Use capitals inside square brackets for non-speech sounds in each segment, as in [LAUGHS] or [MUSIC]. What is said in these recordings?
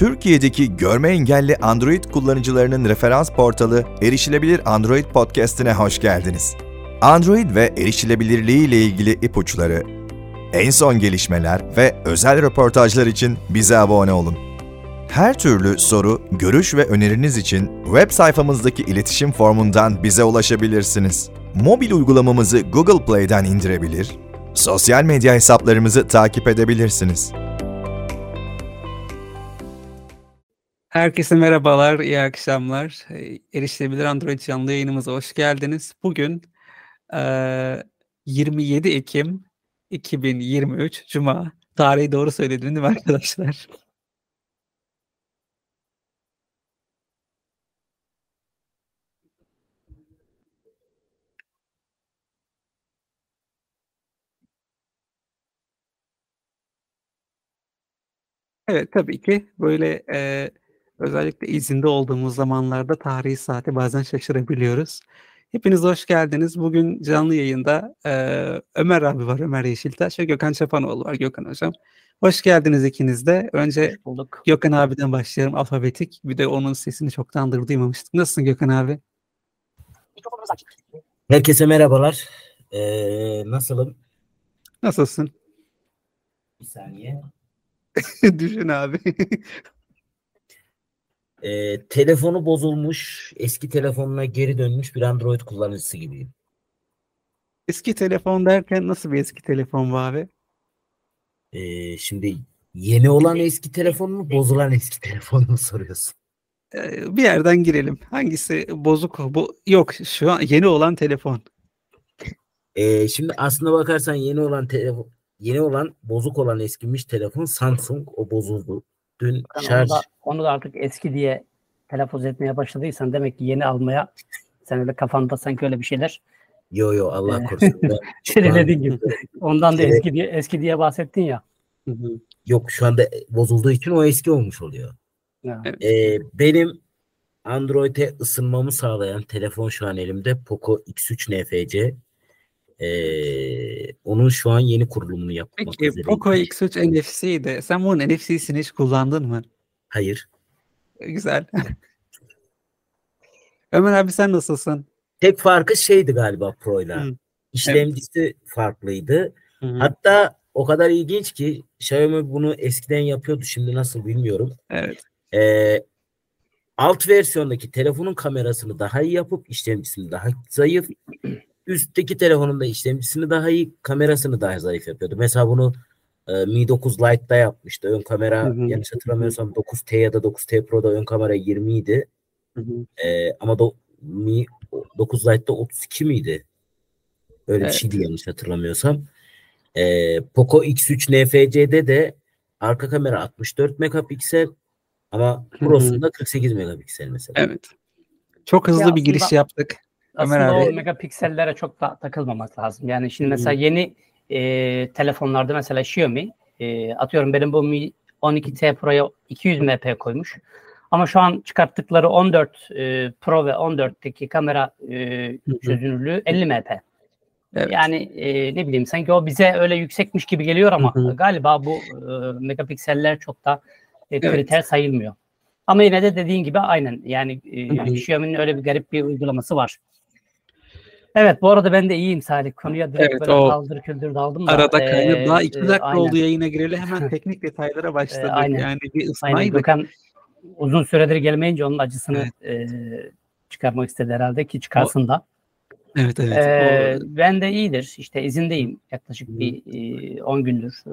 Türkiye'deki görme engelli Android kullanıcılarının referans portalı Erişilebilir Android Podcast'ine hoş geldiniz. Android ve erişilebilirliği ile ilgili ipuçları, en son gelişmeler ve özel röportajlar için bize abone olun. Her türlü soru, görüş ve öneriniz için web sayfamızdaki iletişim formundan bize ulaşabilirsiniz. Mobil uygulamamızı Google Play'den indirebilir, sosyal medya hesaplarımızı takip edebilirsiniz. Herkese merhabalar, iyi akşamlar. Erişilebilir Android canlı yayınımıza hoş geldiniz. Bugün e, 27 Ekim 2023 Cuma. Tarihi doğru söyledim değil mi arkadaşlar? Evet tabii ki böyle e, özellikle izinde olduğumuz zamanlarda tarihi saati bazen şaşırabiliyoruz. Hepiniz hoş geldiniz. Bugün canlı yayında e, Ömer abi var, Ömer Yeşiltaş ve Gökhan Çapanoğlu var, Gökhan Hocam. Hoş geldiniz ikiniz de. Önce bulduk. Gökhan abiden başlayalım alfabetik. Bir de onun sesini çoktandır duymamıştık. Nasılsın Gökhan abi? Herkese merhabalar. Ee, nasılım? Nasılsın? Bir saniye. [LAUGHS] Düşün abi. Ee, telefonu bozulmuş, eski telefonuna geri dönmüş bir Android kullanıcısı gibiyim. eski telefon derken nasıl bir eski telefon bu abi? Ee, şimdi yeni olan eski telefon mu, bozulan eski telefon mu [LAUGHS] soruyorsun? Ee, bir yerden girelim. Hangisi bozuk? Bu yok şu an yeni olan telefon. Ee, şimdi aslına bakarsan yeni olan telefon, yeni olan bozuk olan eskimiş telefon Samsung. O bozuldu. Dün Sen şarj onu, da, onu da artık eski diye telaffuz etmeye başladıysan demek ki yeni almaya sen öyle kafanda sanki öyle bir şeyler Yo yo Allah Ee, korusun. Çevirediğin [LAUGHS] gibi. Ondan da Evet. eski diye eski diye bahsettin ya. Yok şu anda bozulduğu için o eski olmuş oluyor. Evet. Ee, benim Android'e ısınmamı sağlayan telefon şu an elimde Poco X3 NFC. Ee, onun şu an yeni kurulumunu yapmak Peki üzereyim. Poco X3 NFC'ydi. Sen bunun NFC'sini hiç kullandın mı? Hayır. Güzel. [LAUGHS] Ömer abi sen nasılsın? Tek farkı şeydi galiba Pro'yla. İşlemcisi farklıydı. Hı hı. Hatta o kadar ilginç ki Xiaomi bunu eskiden yapıyordu. Şimdi nasıl bilmiyorum. Evet. Ee, alt versiyondaki telefonun kamerasını daha iyi yapıp işlemcisini daha zayıf. Üstteki telefonun da işlemcisini daha iyi, kamerasını daha zayıf yapıyordu. Mesela bunu e, Mi 9 Lite'da yapmıştı. Ön kamera Hı hı. yanlış hatırlamıyorsam 9T ya da 9T Pro'da ön kamera 20 idi. Hı hı. Ee, ama do, Mi 9 Lite'da 32 miydi? Öyle bir Evet. şeydi yanlış hatırlamıyorsam. Ee, Poco X3 NFC'de de arka kamera 64 megapiksel ama. Pro'sunda 48 megapiksel mesela. Evet. Çok hızlı Ya bir giriş aslında-. Ömer abi. o megapiksellere çok da takılmamak lazım. Yani şimdi mesela yeni e, telefonlarda mesela Xiaomi e, atıyorum benim bu Mi 12T Pro'ya 200 MP koymuş. Ama şu an çıkarttıkları 14 e, Pro ve 14'teki kamera e, çözünürlüğü 50 MP. Evet. Yani e, ne bileyim sanki o bize öyle yüksekmiş gibi geliyor ama Hı hı. galiba bu e, megapikseller çok da e, Evet. kriter sayılmıyor. Ama yine de dediğin gibi aynen yani e. Xiaomi'nin öyle bir garip bir uygulaması var. Evet bu arada ben de iyiyim Salih. Konuya direkt Evet, böyle o kaldır küldür daldım da. Arada e, kaynadı. Daha iki e, dakika aynen. oldu yayına gireli. Hemen [LAUGHS] teknik detaylara başladık. aynen. Yani bir Aynen ısınaydık. Gökhan uzun süredir gelmeyince onun acısını e, çıkarmak istedi herhalde ki çıkarsın da. Evet evet. Ee, O- ben de iyidir. İşte izindeyim. Yaklaşık Hı. bir e, 10 gündür. Ee,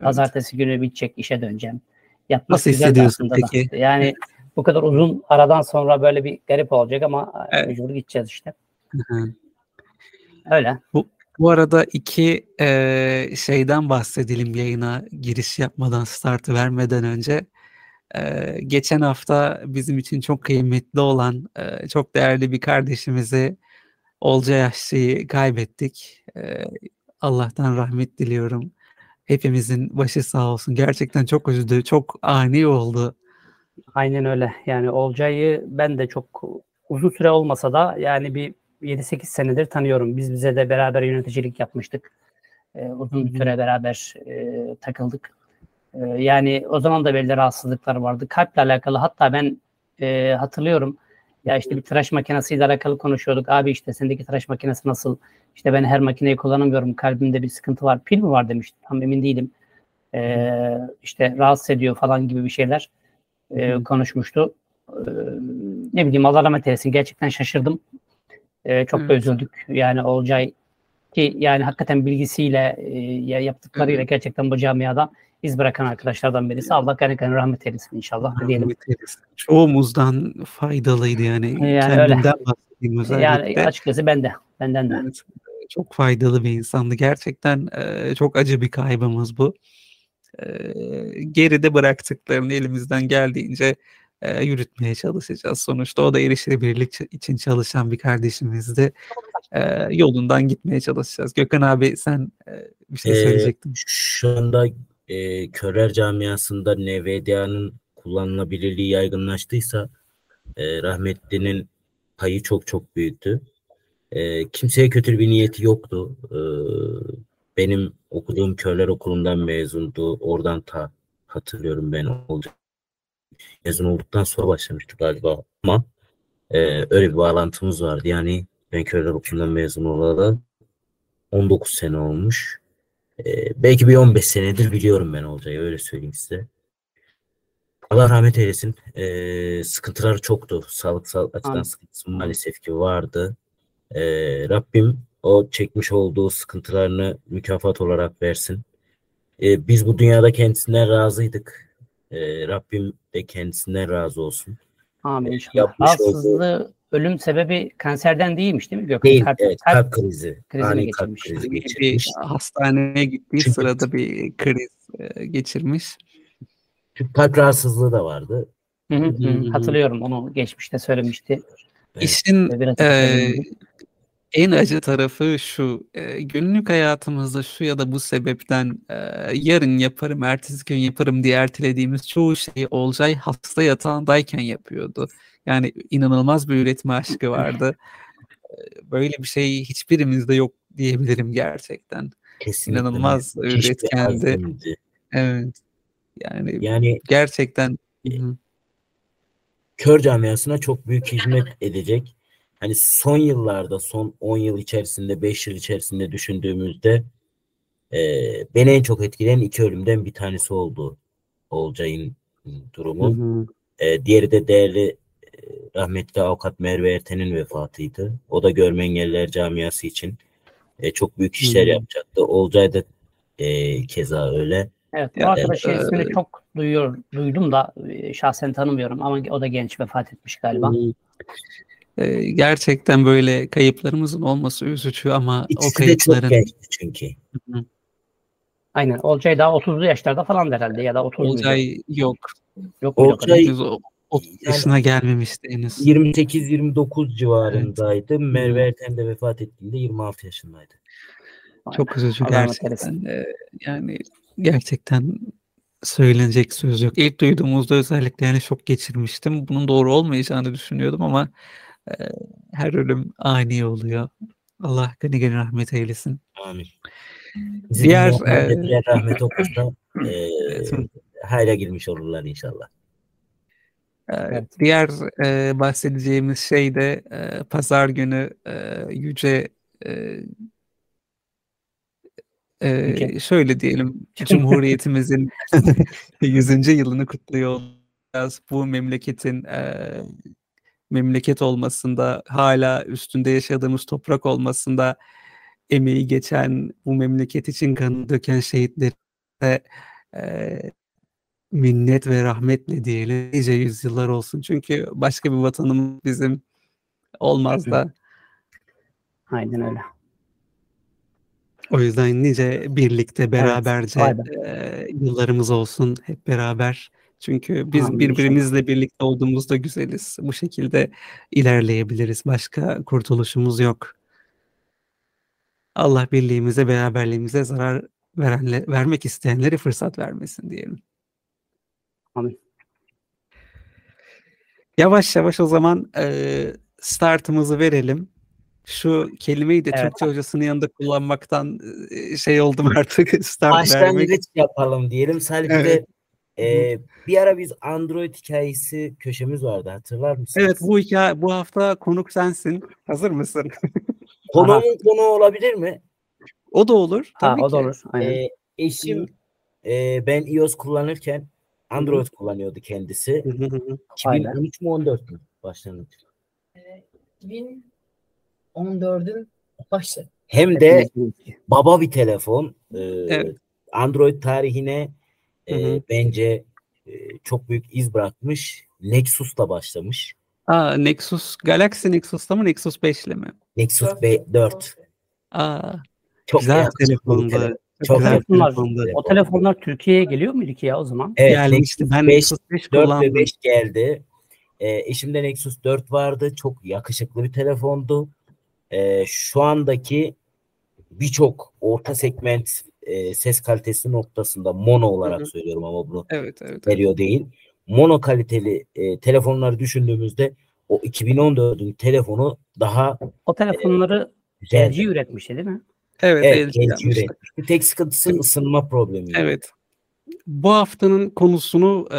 Pazartesi günü bitecek işe döneceğim. Yatmak Nasıl hissediyorsun aslında da. peki? Yani bu kadar uzun aradan sonra böyle bir garip olacak ama Evet. mecbur gideceğiz işte. Hı. Öyle. Bu arada iki eee, şeyden bahsedelim yayına giriş yapmadan, startı vermeden önce. Eee, geçen hafta bizim için çok kıymetli olan, eee, çok değerli bir kardeşimizi Olcay Yaşçı'yı kaybettik. Eee, Allah'tan rahmet diliyorum. Hepimizin başı sağ olsun. Gerçekten çok üzüldü. Çok ani oldu. Aynen öyle. Yani Olcay'ı ben de çok uzun süre olmasa da yani bir 7-8 senedir tanıyorum. Biz bize de beraber yöneticilik yapmıştık. Ee, uzun bir süre beraber e, takıldık. Ee, yani o zaman da belli rahatsızlıklar vardı. Kalple alakalı hatta ben e, hatırlıyorum ya işte bir tıraş makinesiyle alakalı konuşuyorduk. Abi işte sendeki tıraş makinesi nasıl? İşte ben her makineyi kullanamıyorum. Kalbimde bir sıkıntı var. Pil mi var demişti. Tam emin değilim. Ee, işte rahatsız ediyor falan gibi bir şeyler e, konuşmuştu. Ee, ne bileyim Allah rahmet eylesin. Gerçekten şaşırdım. Ee, çok da Evet. üzüldük. Yani Olcay ki yani hakikaten bilgisiyle e, ya yaptıklarıyla gerçekten bu camiada iz bırakan arkadaşlardan birisi. Allah gani rahmet eylesin inşallah diyelim. Rahmet eylesin. Çoğumuzdan faydalıydı yani. Yani Kendimden bahsedeyim özellikle. Yani açıkçası ben de. Benden de. Evet, çok faydalı bir insandı. Gerçekten e, çok acı bir kaybımız bu. E, geride bıraktıklarını elimizden geldiğince e, yürütmeye çalışacağız. Sonuçta o da erişilebilirlik için çalışan bir kardeşimizdi. E, yolundan gitmeye çalışacağız. Gökhan abi sen e, bir şey Ee, söyleyecektin. Şu anda e, Körler camiasında NVDA'nın kullanılabilirliği yaygınlaştıysa e, rahmetlinin payı çok çok büyüktü. E, kimseye kötü bir niyeti yoktu. E, benim okuduğum Körler okulundan mezundu. Oradan ta hatırlıyorum ben olacak. Mezun olduktan sonra başlamıştı galiba ama e, öyle bir bağlantımız vardı. Yani ben Körler okulundan mezun olalı 19 sene olmuş. Ee, belki bir 15 senedir biliyorum ben Olcay'ı öyle söyleyeyim size. Allah rahmet eylesin. Ee, sıkıntılar çoktu. Sağlıksal açıdan sıkıntısı maalesef ki vardı. Ee, Rabbim o çekmiş olduğu sıkıntılarını mükafat olarak versin. Ee, biz bu dünyada kendisinden razıydık. Ee, Rabbim de kendisinden razı olsun. Amin inşallah. Yapmış olduğu- Rahatsızlığı ölüm sebebi kanserden değilmiş değil mi Gökhan? Değil, Kalp- evet, kalp- kalp krizi. Ani kalp geçirmiş. krizi bir geçirmiş. hastaneye gittiği Çünkü- sırada bir kriz e, geçirmiş. Çünkü kalp rahatsızlığı da vardı. Hı hı, hı. Hı hı. Hatırlıyorum onu geçmişte söylemişti. Evet. İşin e. en acı tarafı şu. e, günlük hayatımızda şu ya da bu sebepten e, yarın yaparım, ertesi gün yaparım diye ertelediğimiz çoğu şeyi Olcay hasta yatağındayken yapıyordu. Yani inanılmaz bir üretme aşkı vardı. E, Böyle bir şey hiçbirimizde yok diyebilirim gerçekten. Kesinlikle. İnanılmaz üretkendi. Evet. Yani Yani gerçekten kör camiasına çok büyük hizmet edecek. Hani son yıllarda, son 10 yıl içerisinde, 5 yıl içerisinde düşündüğümüzde e, beni en çok etkileyen iki ölümden bir tanesi oldu Olcay'ın durumu. Hı hı. E, diğeri de değerli e, rahmetli avukat Merve Erten'in vefatıydı. O da görme engelliler camiası için e, çok büyük işler Hı. yapacaktı. Olcay da e, keza öyle. Evet, bu arkadaşın e, ismini çok duyuyor, duydum da e, şahsen tanımıyorum ama o da genç vefat etmiş galiba. Ee, gerçekten böyle kayıplarımızın olması üzücü ama o İkisi de çok kayıpların gençti çünkü. Aynen. Olcay daha 30'lu yaşlarda falan herhalde ya da 30 muydu? Olcay yok. Yok? Olcay- o 30 Yani- yaşına gelmemişti henüz. 28-29 civarındaydı. Merve Erten de vefat ettiğinde 26 yaşındaydı. Çok üzücü Allah gerçekten. Ee, yani gerçekten söylenecek söz yok. İlk duyduğumuzda özellikle yani şok geçirmiştim. Bunun doğru olmayacağını düşünüyordum ama e, her ölüm ani oluyor. Allah gani gani rahmet eylesin. Amin. Diğer, e, rahmet [LAUGHS] okursa e, hayra girmiş olurlar inşallah. Evet. Diğer e, bahsedeceğimiz şey de e, pazar günü e, Yüce e, e, şöyle diyelim [LAUGHS] Cumhuriyetimizin 100. yılını kutluyor olacağız. Bu memleketin e, memleket olmasında hala üstünde yaşadığımız toprak olmasında emeği geçen bu memleket için kanını döken şehitlere e, minnet ve rahmetle diyelim nice yüzyıllar olsun. Çünkü başka bir vatanımız bizim olmaz da. Aynen öyle. O yüzden nice birlikte beraberce be. e, yıllarımız olsun hep beraber. Çünkü biz Amin birbirimizle birlikte olduğumuzda güzeliz. Bu şekilde ilerleyebiliriz. Başka kurtuluşumuz yok. Allah birliğimize, beraberliğimize zarar verenle, vermek isteyenleri fırsat vermesin diyelim. Amin. Yavaş yavaş o zaman e, startımızı verelim. Şu kelimeyi de Evet. Türkçe hocasının yanında kullanmaktan şey oldum [LAUGHS] artık start vermek. Başlangıç yapalım diyelim. Bir Evet. De e, bir ara biz Android hikayesi köşemiz vardı hatırlar mısınız? Evet bu hikaye bu hafta konuk sensin. Hazır mısın? [LAUGHS] Konuğun konu olabilir mi? o da olur. Ha, Tabii o da ki. olur. Aynen. E, eşim e, ben iOS kullanırken Android kullanıyordu kendisi. Hı hı hı. 2013 mü 14 mü başlangıç? 2014'ün başı. Hem de baba bir telefon. E, Evet. Android tarihine e, Hı bence e, çok büyük iz bırakmış. Nexus'la başlamış. Aa, Nexus, Galaxy Nexus'ta mı Nexus 5'le mi? Nexus B 4. Aa, Çok güzel yakışıklı bir telefondu. telefon. Çok Telefonlar, o telefonlar Türkiye'ye geliyor muydu ki ya o zaman? Evet, Gelmişti. Nexus Ben 5, Nexus 5 4 ve kullandım. 5 geldi. E, eşimde Nexus 4 vardı. Çok yakışıklı bir telefondu. E, şu andaki birçok orta segment e, ses kalitesi noktasında mono olarak Hı hı. söylüyorum ama bunu Evet, evet. evet. veriyor değil. Mono kaliteli e, telefonları düşündüğümüzde o 2014'ün telefonu daha O telefonları güzel. LG üretmişti değil mi? Evet, Evet, LG üretmiş. Bir tek sıkıntısı ısınma problemi. Evet. Bu haftanın konusunu e,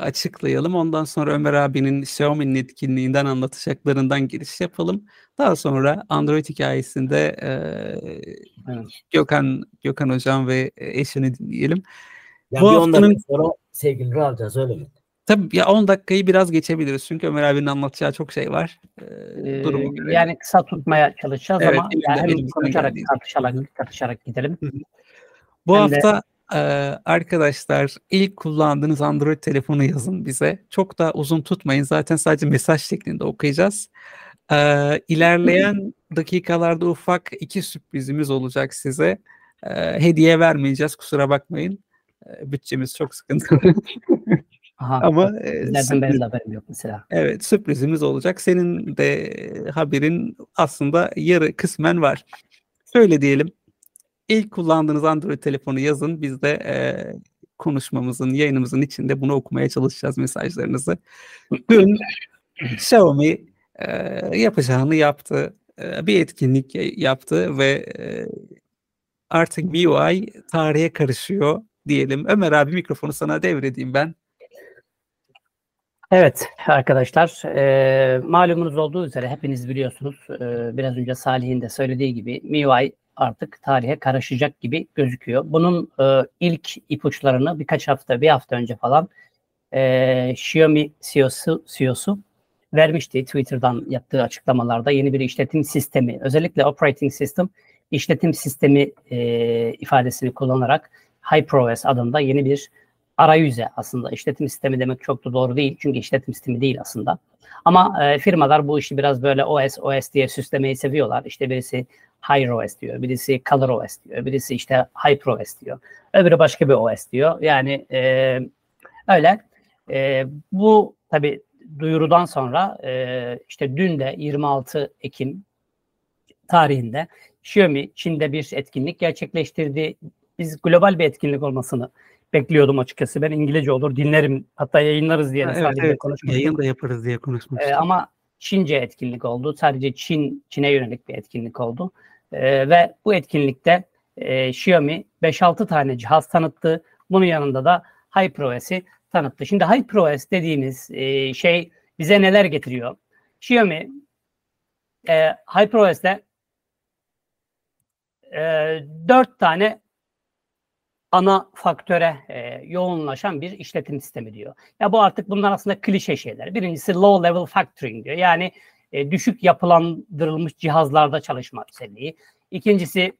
açıklayalım. Ondan sonra Ömer abinin Xiaomi'nin etkinliğinden anlatacaklarından giriş yapalım. Daha sonra Android hikayesinde e, Evet. Gökhan Gökhan hocam ve eşini dinleyelim. Ya Bu bir 10 haftanın- sonra sevgili alacağız öyle mi? Tabii ya 10 dakikayı biraz geçebiliriz çünkü Ömer abinin anlatacağı çok şey var. Ee, duruma göre. yani kısa tutmaya çalışacağız Evet, ama yani hem konuşarak tartışarak tartışarak gidelim. Bu Hem de- arkadaşlar ilk kullandığınız Android telefonu yazın bize. Çok da uzun tutmayın. Zaten sadece mesaj şeklinde okuyacağız. E, ilerleyen [LAUGHS] dakikalarda ufak iki sürprizimiz olacak size. Hediye vermeyeceğiz kusura bakmayın. Bütçemiz çok sıkıntılı. [LAUGHS] Aha, Ama sürpriz- benim de haberim yok mesela. Evet sürprizimiz olacak. Senin de haberin aslında yarı kısmen var. Şöyle diyelim. İlk kullandığınız Android telefonu yazın. Biz de e, konuşmamızın, yayınımızın içinde bunu okumaya çalışacağız mesajlarınızı. Dün Xiaomi e, yapacağını yaptı. E, bir etkinlik yaptı ve e, artık MIUI tarihe karışıyor diyelim. Ömer abi mikrofonu sana devredeyim ben. Evet arkadaşlar e, malumunuz olduğu üzere hepiniz biliyorsunuz e, biraz önce Salih'in de söylediği gibi MIUI artık tarihe karışacak gibi gözüküyor. Bunun e, ilk ipuçlarını birkaç hafta bir hafta önce falan e, Xiaomi CEO'su, CEO'su vermişti Twitter'dan yaptığı açıklamalarda yeni bir işletim sistemi özellikle operating system işletim sistemi e, ifadesini kullanarak HyperOS adında yeni bir arayüze aslında işletim sistemi demek çok da doğru değil. Çünkü işletim sistemi değil aslında. Ama e, firmalar bu işi biraz böyle OS OS diye süslemeyi seviyorlar. İşte birisi HyperOS diyor, birisi ColorOS diyor, birisi işte HyperOS diyor. Öbürü başka bir OS diyor. Yani e, öyle. E, bu tabi duyurudan sonra e, işte dün de 26 Ekim tarihinde Xiaomi Çin'de bir etkinlik gerçekleştirdi. Biz global bir etkinlik olmasını bekliyordum açıkçası. Ben İngilizce olur dinlerim hatta yayınlarız diye de Evet, Salih'le evet, konuşmuştuk. yayın da yaparız diye konuşmuştuk. Ee, ama Çince etkinlik oldu. Sadece Çin Çin'e yönelik bir etkinlik oldu. Ee, ve bu etkinlikte e, Xiaomi 5-6 tane cihaz tanıttı. Bunun yanında da HyperOS'i tanıttı. Şimdi HyperOS dediğimiz e, şey bize neler getiriyor? Xiaomi e, HyperOS'te e, 4 tane ana faktöre e, yoğunlaşan bir işletim sistemi diyor. Ya bu artık bunlar aslında klişe şeyler. Birincisi low level factoring diyor. Yani e, düşük yapılandırılmış cihazlarda çalışma özelliği. İkincisi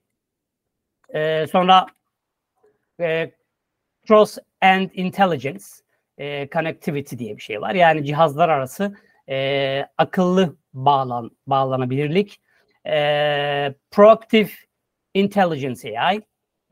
e, sonra e, cross end intelligence e, connectivity diye bir şey var. Yani cihazlar arası e, akıllı bağlan bağlanabilirlik. E, proactive intelligence AI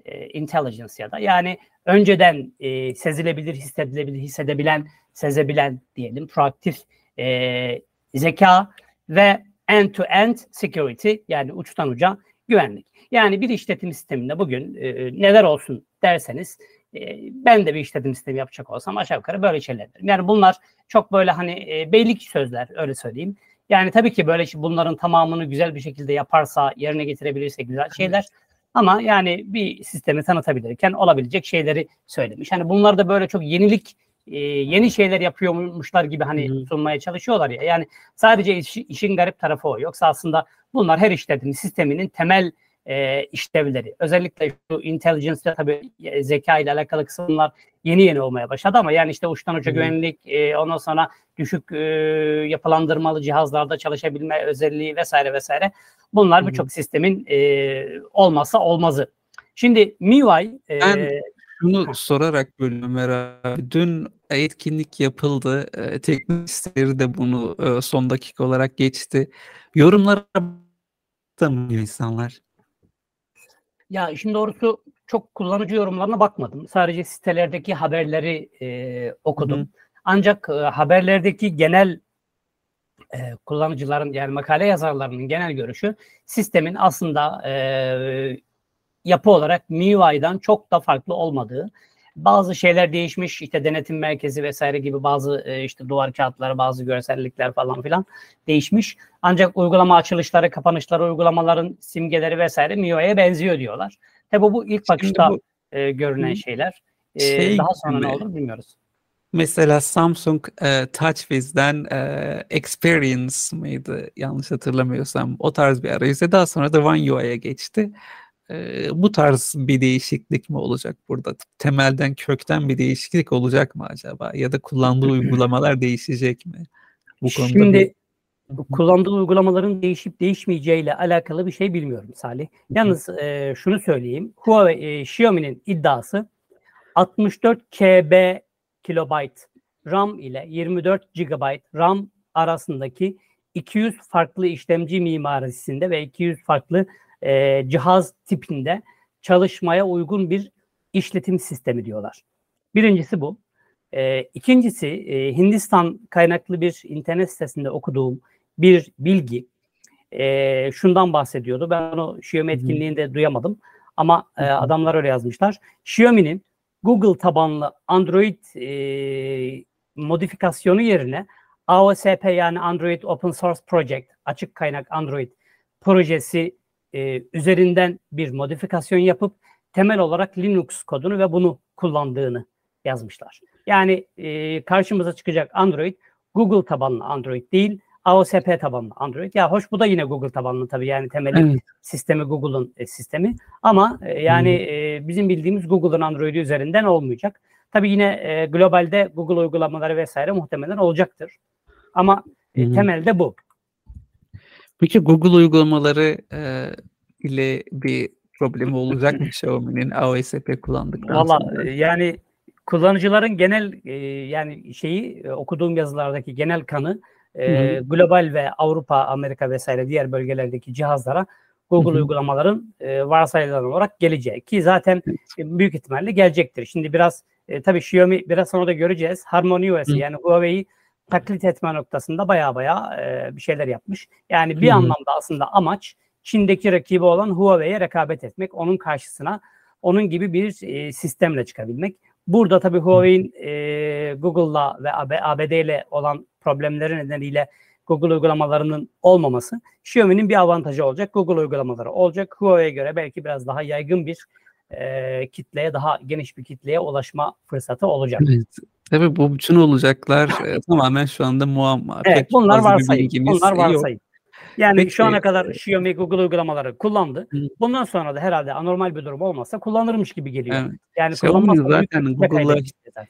e, intelligence ya da yani önceden e, sezilebilir, hissedilebilir, hissedebilen, sezebilen diyelim proaktif e, zeka ve end-to-end security yani uçtan uca güvenlik. Yani bir işletim sisteminde bugün e, neler olsun derseniz e, ben de bir işletim sistemi yapacak olsam aşağı yukarı böyle şeyler derim. Yani bunlar çok böyle hani e, beylik sözler öyle söyleyeyim. Yani tabii ki böyle şey- bunların tamamını güzel bir şekilde yaparsa, yerine getirebilirse güzel şeyler. Ama yani bir sistemi tanıtabilirken olabilecek şeyleri söylemiş. Hani bunlar da böyle çok yenilik e, yeni şeyler yapıyormuşlar gibi hani hı. sunmaya çalışıyorlar ya. Yani sadece iş- işin garip tarafı o. Yoksa aslında bunlar her işletim sisteminin temel e, işlevleri. Özellikle şu intelligence'de tabii e, zeka ile alakalı kısımlar yeni yeni olmaya başladı ama yani işte uçtan uca güvenlik, e, ondan sonra düşük e, yapılandırmalı cihazlarda çalışabilme özelliği vesaire vesaire. Bunlar birçok sistemin e, olmazsa olmazı. Şimdi MIUI e, Ben- Bunu sorarak bölüm abi. Dün etkinlik yapıldı. E, teknik siteleri de bunu e, son dakika olarak geçti. Yorumlara bakmıyor insanlar. Ya işin doğrusu çok kullanıcı yorumlarına bakmadım. Sadece sitelerdeki haberleri e, okudum. Hı. Ancak e, haberlerdeki genel e, kullanıcıların yani makale yazarlarının genel görüşü sistemin aslında e, yapı olarak MIUI'dan çok da farklı olmadığı. Bazı şeyler değişmiş işte denetim merkezi vesaire gibi bazı e, işte duvar kağıtları bazı görsellikler falan filan değişmiş. Ancak uygulama açılışları, kapanışları, uygulamaların simgeleri vesaire MIUI'ye benziyor diyorlar. Tabi bu ilk bakışta bu- e, görünen şeyler. E, Şey daha sonra ne gibi. olur bilmiyoruz. Mesela Samsung e, TouchWiz'den e, Experience mıydı yanlış hatırlamıyorsam o tarz bir arayüze daha sonra da One UI'ye geçti. E, bu tarz bir değişiklik mi olacak burada? Temelden kökten bir değişiklik olacak mı acaba? Ya da kullandığı uygulamalar değişecek mi? Bu konuda Şimdi bir- kullandığı uygulamaların değişip değişmeyeceğiyle alakalı bir şey bilmiyorum Salih. Yalnız e, şunu söyleyeyim. Huawei, e, Xiaomi'nin iddiası 64 KB kilobayt RAM ile 24 GB RAM arasındaki 200 farklı işlemci mimarisinde ve 200 farklı e, cihaz tipinde çalışmaya uygun bir işletim sistemi diyorlar. Birincisi bu. E, ikincisi e, Hindistan kaynaklı bir internet sitesinde okuduğum bir bilgi e, şundan bahsediyordu. Ben onu Xiaomi etkinliğinde duyamadım ama e, adamlar öyle yazmışlar. Xiaomi'nin Google tabanlı Android e, modifikasyonu yerine AOSP yani Android Open Source Project açık kaynak Android projesi e, üzerinden bir modifikasyon yapıp temel olarak Linux kodunu ve bunu kullandığını yazmışlar. Yani e, karşımıza çıkacak Android Google tabanlı Android değil, AOSP tabanlı Android. Ya hoş bu da yine Google tabanlı tabii yani temeli Evet. sistemi Google'un e, sistemi. Ama e, yani e, bizim bildiğimiz Google'ın Android'i üzerinden olmayacak. Tabii yine e, globalde Google uygulamaları vesaire muhtemelen olacaktır. Ama e, temelde bu. Peki Google uygulamaları e, ile bir problemi olacak mı [LAUGHS] Xiaomi'nin AOSP kullandıktan Valla sonra? e, yani kullanıcıların genel e, yani şeyi e, okuduğum yazılardaki genel kanı e, global ve Avrupa, Amerika vesaire diğer bölgelerdeki cihazlara Google uygulamaların e, varsayılan olarak geleceği ki zaten e, büyük ihtimalle gelecektir. Şimdi biraz e, tabii Xiaomi biraz sonra da göreceğiz. Harmony OS'i Hı. yani Huawei'yi taklit etme noktasında baya baya e, bir şeyler yapmış. Yani bir hı. anlamda aslında amaç Çin'deki rakibi olan Huawei'ye rekabet etmek, onun karşısına onun gibi bir e, sistemle çıkabilmek. Burada tabii Huawei'in e, Google'la ve AB, ABD ile olan problemleri nedeniyle Google uygulamalarının olmaması Xiaomi'nin bir avantajı olacak. Google uygulamaları olacak. Huawei'ye göre belki biraz daha yaygın bir e, kitleye, daha geniş bir kitleye ulaşma fırsatı olacak. Evet. Tabii bu bütün olacaklar e, [LAUGHS] tamamen şu anda muamma. Evet, Pek bunlar varsayım. Bunlar varsayım. Yani Peki, şu ana kadar e, Xiaomi Google uygulamaları kullandı. Hı. Bundan sonra da herhalde anormal bir durum olmazsa kullanırmış gibi geliyor. Evet. Yani kullanmazsa büyük zaten Google'la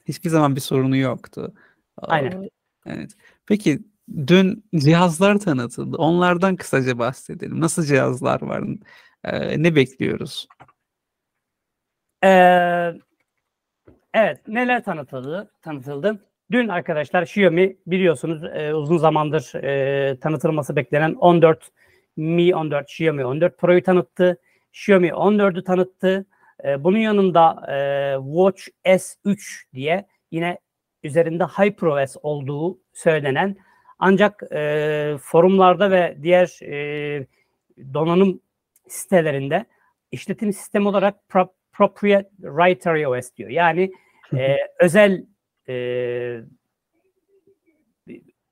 hiçbir zaman bir sorunu yoktu. Aynen. Evet. Peki dün cihazlar tanıtıldı. Onlardan kısaca bahsedelim. Nasıl cihazlar var? Ee, ne bekliyoruz? Ee, evet, neler tanıtıldı? Tanıtıldı. Dün arkadaşlar Xiaomi biliyorsunuz e, uzun zamandır e, tanıtılması beklenen 14 Mi 14, Xiaomi 14 Pro'yu tanıttı. Xiaomi 14'ü tanıttı. E, bunun yanında e, Watch S3 diye yine üzerinde HyperOS olduğu söylenen ancak e, forumlarda ve diğer e, donanım sitelerinde işletim sistemi olarak proprietary OS diyor. Yani e, özel e,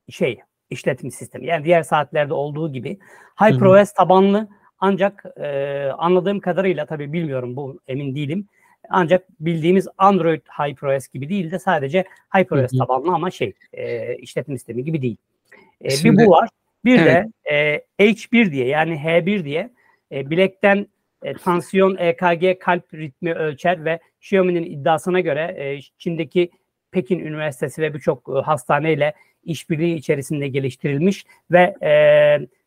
şey işletim sistemi. Yani diğer saatlerde olduğu gibi HyperOS tabanlı ancak e, anladığım kadarıyla tabii bilmiyorum bu emin değilim. Ancak bildiğimiz Android HyperOS gibi değil de sadece HyperOS tabanlı ama şey e, işletim sistemi gibi değil. E, Şimdi- bir bu var. Bir Evet. de e, H1 diye yani H1 diye e, bilekten e, tansiyon, EKG, kalp ritmi ölçer ve Xiaomi'nin iddiasına göre e, Çin'deki Pekin Üniversitesi ve birçok e, hastaneyle işbirliği içerisinde geliştirilmiş ve e,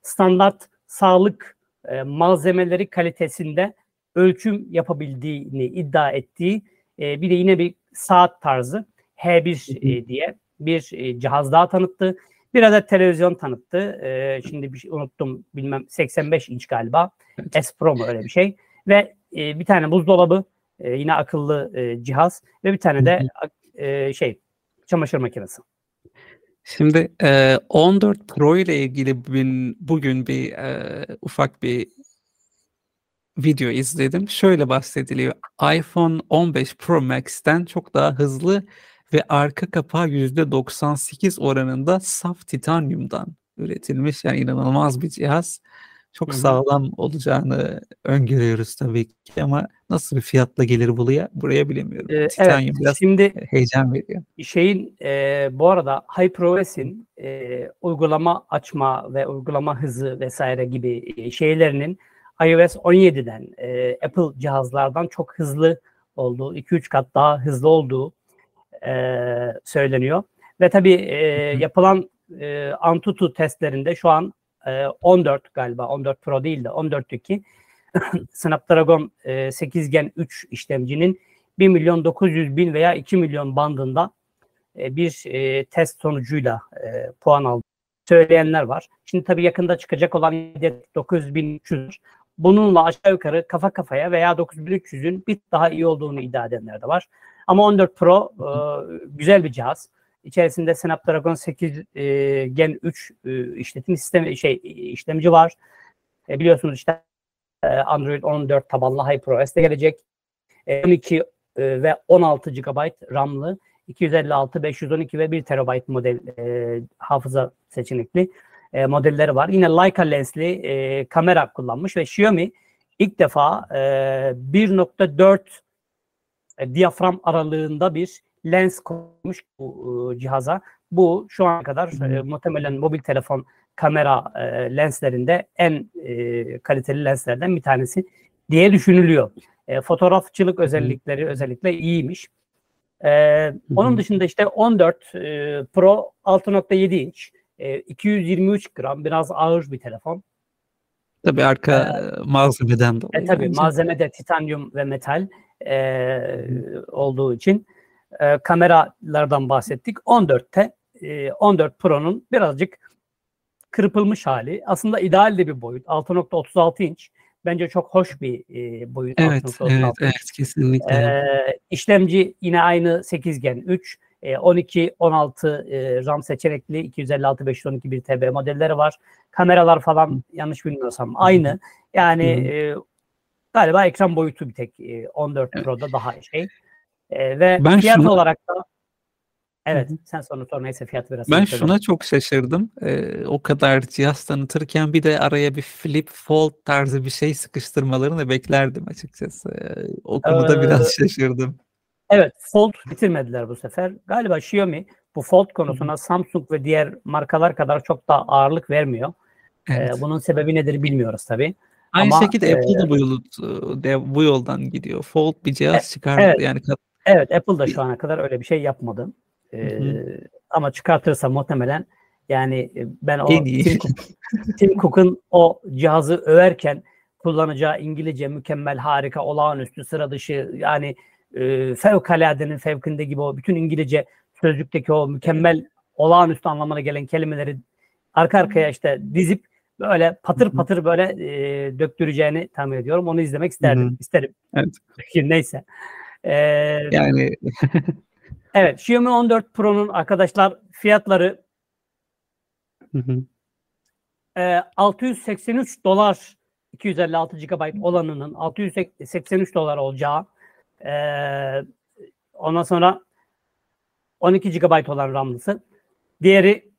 standart sağlık e, malzemeleri kalitesinde ölçüm yapabildiğini iddia ettiği e, bir de yine bir saat tarzı H1 e, diye bir e, cihaz daha tanıttı. Bir adet televizyon tanıttı. E, şimdi bir şey unuttum bilmem 85 inç galiba. S Pro mu öyle bir şey. Ve e, bir tane buzdolabı e, yine akıllı e, cihaz ve bir tane de e, şey çamaşır makinesi. Şimdi e, 14 Pro ile ilgili bugün, bugün bir e, ufak bir video izledim. Şöyle bahsediliyor. iPhone 15 Pro Max'ten çok daha hızlı ve arka kapağı %98 oranında saf titanyumdan üretilmiş. Yani inanılmaz bir cihaz. Çok Hı hı. sağlam olacağını öngörüyoruz tabii ki ama nasıl bir fiyatla gelir buraya, buraya bilemiyorum. E, Titanyum evet biraz şimdi heyecan veriyor. şeyin e, bu arada HyperOS'in e, uygulama açma ve uygulama hızı vesaire gibi e, şeylerinin iOS 17'den e, Apple cihazlardan çok hızlı olduğu, 2-3 kat daha hızlı olduğu e, söyleniyor. Ve tabii e, yapılan e, Antutu testlerinde şu an e, 14 galiba 14 Pro değil de 14'teki [COUGHS] Snapdragon e, 8 Gen 3 işlemcinin 1 milyon 900 bin veya 2 milyon bandında e, bir e, test sonucuyla e, puan aldı söyleyenler var. Şimdi tabii yakında çıkacak olan 9300 bununla aşağı yukarı kafa kafaya veya 9300'ün bir daha iyi olduğunu iddia edenler de var. Ama 14 Pro e, güzel bir cihaz. İçerisinde Snapdragon 8 e, Gen 3 e, işletim sistemi şey işlemci var. E, biliyorsunuz işte e, Android 14 tabanlı HyperOS de gelecek. E, 12 e, ve 16 GB RAM'lı 256, 512 ve 1 TB model e, hafıza seçenekli e, modelleri var. Yine Leica lensli e, kamera kullanmış ve Xiaomi ilk defa e, 1.4 e, diyafram aralığında bir lens koymuş bu e, cihaza. Bu şu ana kadar e, muhtemelen mobil telefon kamera e, lenslerinde en e, kaliteli lenslerden bir tanesi diye düşünülüyor. E, fotoğrafçılık özellikleri özellikle iyiymiş. E, onun dışında işte 14 e, Pro 6.7 inç, e, 223 gram biraz ağır bir telefon. Tabii arka malzemeden dolayı. E, tabii malzemede titanyum ve metal e, olduğu için e, kameralardan bahsettik. 14'te e, 14 Pro'nun birazcık kırpılmış hali. Aslında ideal de bir boyut. 6.36 inç. Bence çok hoş bir e, boyut. Evet, 6.36 evet, evet kesinlikle. Ee, işlemci yine aynı 8 Gen 3. e, 12, 16 e, RAM seçenekli 256, 512 bir TB modelleri var. Kameralar falan yanlış bilmiyorsam aynı. Yani Hı hı. e, galiba ekran boyutu bir tek e, 14 Evet. Pro'da daha şey. E, ve Ben fiyat şuna- olarak da evet Hı hı. sen sonra sor neyse fiyat biraz. Ben şuna çok şaşırdım. Ee, o kadar cihaz tanıtırken bir de araya bir flip fold tarzı bir şey sıkıştırmalarını beklerdim açıkçası. Ee, o konuda Ee, biraz şaşırdım. Evet, Fold bitirmediler bu sefer. Galiba Xiaomi bu Fold konusuna Samsung ve diğer markalar kadar çok da ağırlık vermiyor. Ee, Evet. bunun sebebi nedir bilmiyoruz tabii. Aynı ama, şekilde e, Apple da bu, yolu, de, bu yoldan gidiyor. Fold bir cihaz çıkardı. evet. Yani Evet, Apple da şu ana kadar öyle bir şey yapmadı. Ee, ama çıkartırsa muhtemelen yani e, ben o. Tim, Cook, [LAUGHS] Tim Cook'un o cihazı överken kullanacağı İngilizce mükemmel, harika, olağanüstü, sıra dışı yani e, fevkaladenin fevkinde gibi o bütün İngilizce sözlükteki o mükemmel, olağanüstü anlamına gelen kelimeleri arka arkaya işte dizip böyle patır patır böyle e, döktüreceğini tahmin ediyorum. Onu izlemek isterdim, Hı hı. isterim. Evet. [LAUGHS] Neyse. Ee, yani [LAUGHS] Evet, Xiaomi 14 Pro'nun arkadaşlar fiyatları e, 683 dolar 256 GB olanının 683 dolar olacağı e, ondan sonra 12 GB olan RAM'lısı. Diğeri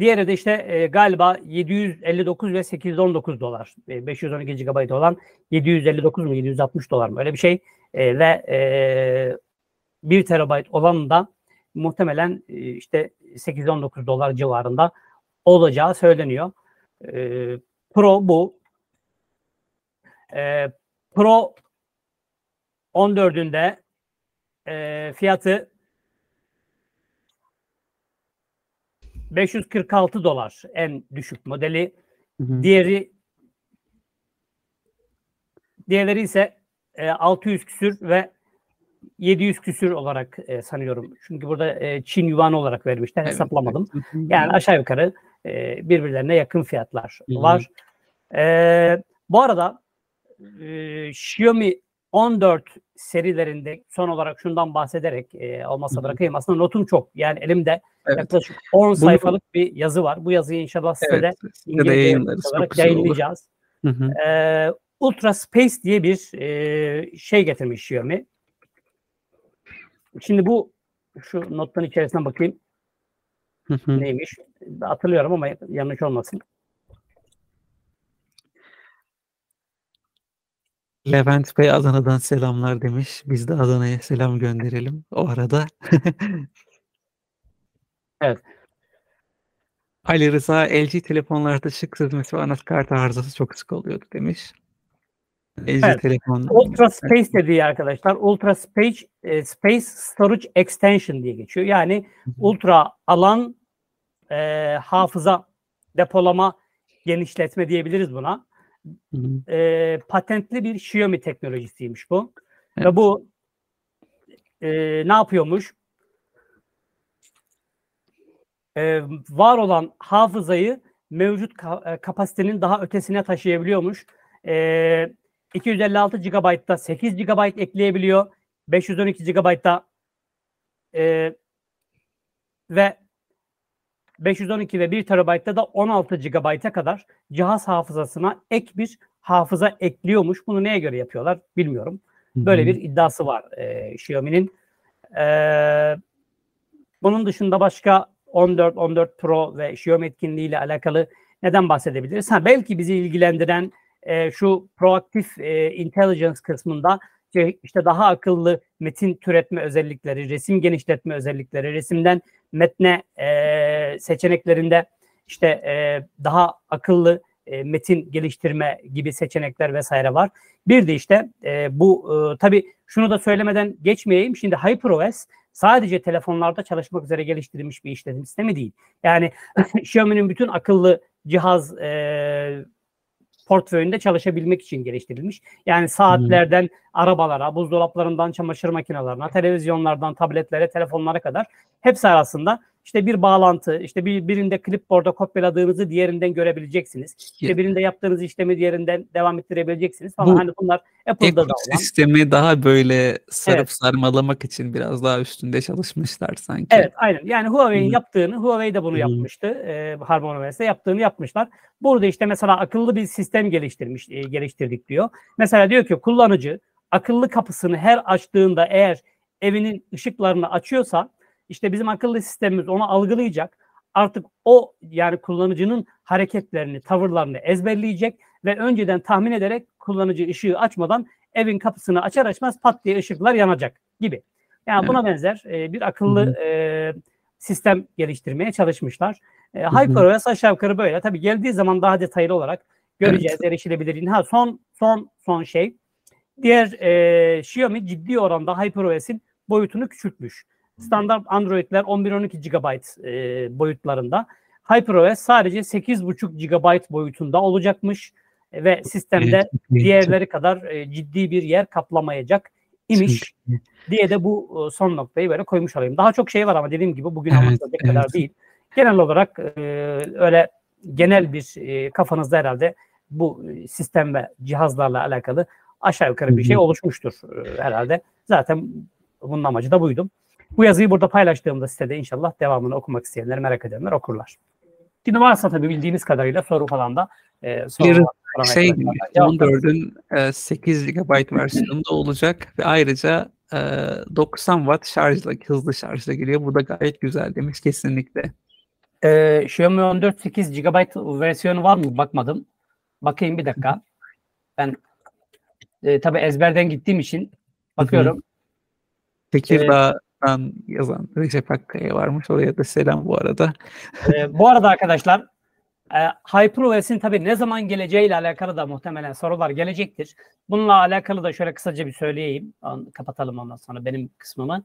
diğeri de işte e, galiba 759 ve 819 dolar. E, 512 GB olan 759 mu 760 dolar mı öyle bir şey. E, ve e, 1 terabayt olan da muhtemelen e, işte 819 dolar civarında olacağı söyleniyor. E, Pro bu. E, Pro 14'ünde e, fiyatı 546 dolar en düşük modeli. Hı hı. Diğeri diğerleri ise e, 600 küsür ve 700 küsür olarak e, sanıyorum. Çünkü burada e, Çin yuanı olarak vermişler. Evet, Hesaplamadım. Yani aşağı yukarı e, birbirlerine yakın fiyatlar Hı hı. var. E, bu arada e, Xiaomi 14 serilerinde son olarak şundan bahsederek e, olmazsa bırakayım. Aslında notum çok. Yani elimde Evet. yaklaşık 10 sayfalık bir yazı var. Bu yazıyı inşallah size de Evet, İngilizce yayınlarız. olarak yayınlayacağız. Hı hı. Ultra Space diye bir e, şey getirmiş Xiaomi. Şimdi bu şu notların içerisine bakayım Hı hı. neymiş. Hatırlıyorum ama yanlış olmasın. Levent Bey Adana'dan selamlar demiş. Biz de Adana'ya selam gönderelim o arada. [LAUGHS] Evet. Ali Rıza LG telefonlarda şık sızması ve anakart arızası çok sık oluyordu demiş. LG Evet. telefon. Ultra Space dediği arkadaşlar Ultra Space e, Space Storage Extension diye geçiyor. Yani ultra alan e, hafıza depolama genişletme diyebiliriz buna. E, patentli bir Xiaomi teknolojisiymiş bu. Ve Evet. bu e, ne yapıyormuş? E, var olan hafızayı mevcut ka- e, kapasitenin daha ötesine taşıyabiliyormuş. E, 256 GB'da 8 GB ekleyebiliyor. 512 GB'da e, ve 512 ve 1 TB'da da 16 GB'a kadar cihaz hafızasına ek bir hafıza ekliyormuş. Bunu neye göre yapıyorlar bilmiyorum. Böyle Hı hı. bir iddiası var e, Xiaomi'nin. E, bunun dışında başka 14, 14 Pro ve Xiaomi etkinliğiyle alakalı neden bahsedebiliriz? Ha, belki bizi ilgilendiren e, şu proaktif e, intelligence kısmında şey, işte daha akıllı metin türetme özellikleri, resim genişletme özellikleri, resimden metne e, seçeneklerinde işte e, daha akıllı e, metin geliştirme gibi seçenekler vesaire var. Bir de işte e, bu e, tabii şunu da söylemeden geçmeyeyim. Şimdi HyperOS sadece telefonlarda çalışmak üzere geliştirilmiş bir işletim sistemi değil. Yani [CLEARS THROAT] Xiaomi'nin bütün akıllı cihaz e, portföyünde çalışabilmek için geliştirilmiş. Yani saatlerden arabalara, buzdolaplarından çamaşır makinelerine, televizyonlardan tabletlere, telefonlara kadar hepsi arasında işte bir bağlantı, işte bir birinde clipboard'a kopyaladığınızı diğerinden görebileceksiniz. İşte birinde yaptığınız işlemi diğerinden devam ettirebileceksiniz falan. Bu hani bunlar Apple'da da olan. Ekosistemi daha böyle sarıp Evet. sarmalamak için biraz daha üstünde çalışmışlar sanki. Evet aynen. Yani Huawei'in Hı. yaptığını, Huawei de bunu Hı. yapmıştı. E, HarmonyOS'te yaptığını yapmışlar. Burada işte mesela akıllı bir sistem geliştirmiş, e, geliştirdik diyor. Mesela diyor ki kullanıcı akıllı kapısını her açtığında eğer evinin ışıklarını açıyorsa işte bizim akıllı sistemimiz onu algılayacak. Artık o yani kullanıcının hareketlerini, tavırlarını ezberleyecek ve önceden tahmin ederek kullanıcı ışığı açmadan evin kapısını açar açmaz pat diye ışıklar yanacak gibi. Yani Evet. buna benzer e, bir akıllı e, sistem geliştirmeye çalışmışlar. E. HyperOS aşağı yukarı böyle. Tabii geldiği zaman daha detaylı olarak göreceğiz erişilebilirliğini. Ha son son son şey. Diğer e, Xiaomi ciddi oranda HyperOS'in boyutunu küçültmüş. Standart Android'ler 11-12 GB e, boyutlarında. HyperOS sadece 8,5 GB boyutunda olacakmış ve sistemde Evet, diğerleri kadar e, ciddi bir yer kaplamayacak imiş diye de bu e, son noktayı böyle koymuş olayım. Daha çok şey var ama dediğim gibi bugün Evet, anlatacak kadar evet. değil. Genel olarak e, öyle genel bir e, kafanızda herhalde bu sistem ve cihazlarla alakalı aşağı yukarı bir şey oluşmuştur e, herhalde. Zaten bunun amacı da buydu. Bu yazıyı burada paylaştığımda sitede inşallah devamını okumak isteyenler, merak edenler okurlar. Şimdi varsa tabii bildiğiniz kadarıyla soru falan da e, soru Şey arkadaşlardan cevaplarız. 14'ün e, 8 GB versiyonunda olacak ve ayrıca e, 90 watt şarjla hızlı şarjla geliyor. Bu da gayet güzel demiş kesinlikle. Ee, Xiaomi 14 8 GB versiyonu var mı? Bakmadım. Bakayım bir dakika. Ben e, tabii ezberden gittiğim için bakıyorum. Tekirdağ'dan yazan Recep Akkaya varmış. Oraya da selam bu arada. Ee, bu arada arkadaşlar e, HyperOS'in tabii ne zaman geleceğiyle alakalı da muhtemelen sorular gelecektir. Bununla alakalı da şöyle kısaca bir söyleyeyim. An- Kapatalım ondan sonra benim kısmımı.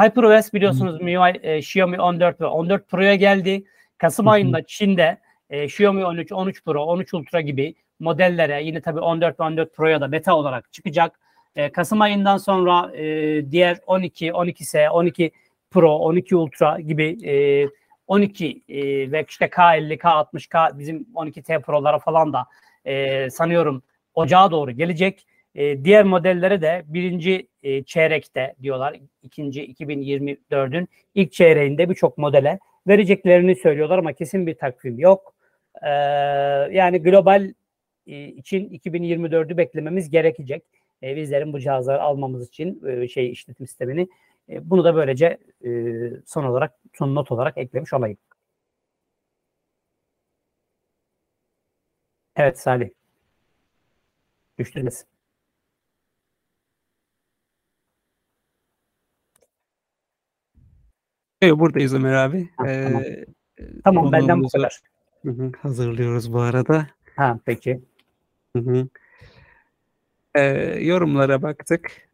HyperOS biliyorsunuz MIUI, e, Xiaomi 14 ve 14 Pro'ya geldi. Kasım hı. ayında Çin'de e, Xiaomi 13, 13 Pro, 13 Ultra gibi modellere yine tabii 14 ve 14 Pro'ya da beta olarak çıkacak. E, Kasım ayından sonra e, diğer 12, 12S, 12 Pro, 12 Ultra gibi e, 12 e, ve işte K50, K60, K bizim 12T Pro'lara falan da e, sanıyorum ocağa doğru gelecek. E, diğer modellere de birinci e, çeyrekte diyorlar. ikinci 2024'ün ilk çeyreğinde birçok modele vereceklerini söylüyorlar ama kesin bir takvim yok. E, yani global e, için 2024'ü beklememiz gerekecek. E, bizlerin bu cihazları almamız için e, şey işletim sistemini e, bunu da böylece e, son olarak son not olarak eklemiş olayım. Evet Salih. Düştünüz. Evet, buradayız Ömer abi. Ha, Ee, tamam. Tamam benden bu kadar. Hazırlıyoruz bu arada. Ha peki. Hı hı. Ee, yorumlara baktık.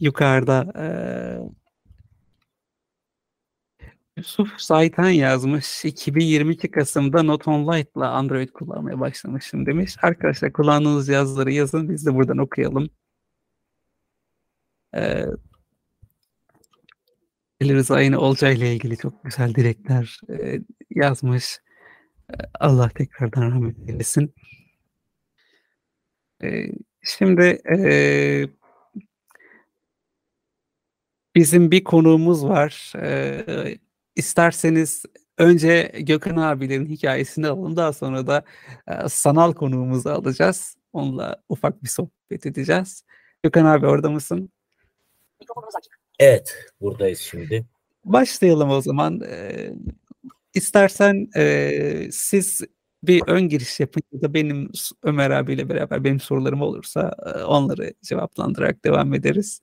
Yukarıda eee Yusuf Zaytan yazmış. 2022 Kasım'da Note On Lite'la Android kullanmaya başlamışım demiş. Arkadaşlar kullandığınız yazıları yazın. Biz de buradan okuyalım. Ee, Ali Rıza yine Olcay ile ilgili çok güzel dilekler e, yazmış. E, Allah tekrardan rahmet eylesin. E, şimdi e, bizim bir konuğumuz var. E, isterseniz önce Gökhan abilerin hikayesini alın. Daha sonra da e, sanal konuğumuzu alacağız. Onunla ufak bir sohbet edeceğiz. Gökhan abi orada mısın? Evet, buradayız şimdi. Başlayalım o zaman. Ee, istersen e, siz bir ön giriş yapın ya da benim Ömer abiyle beraber benim sorularım olursa e, onları cevaplandırarak devam ederiz.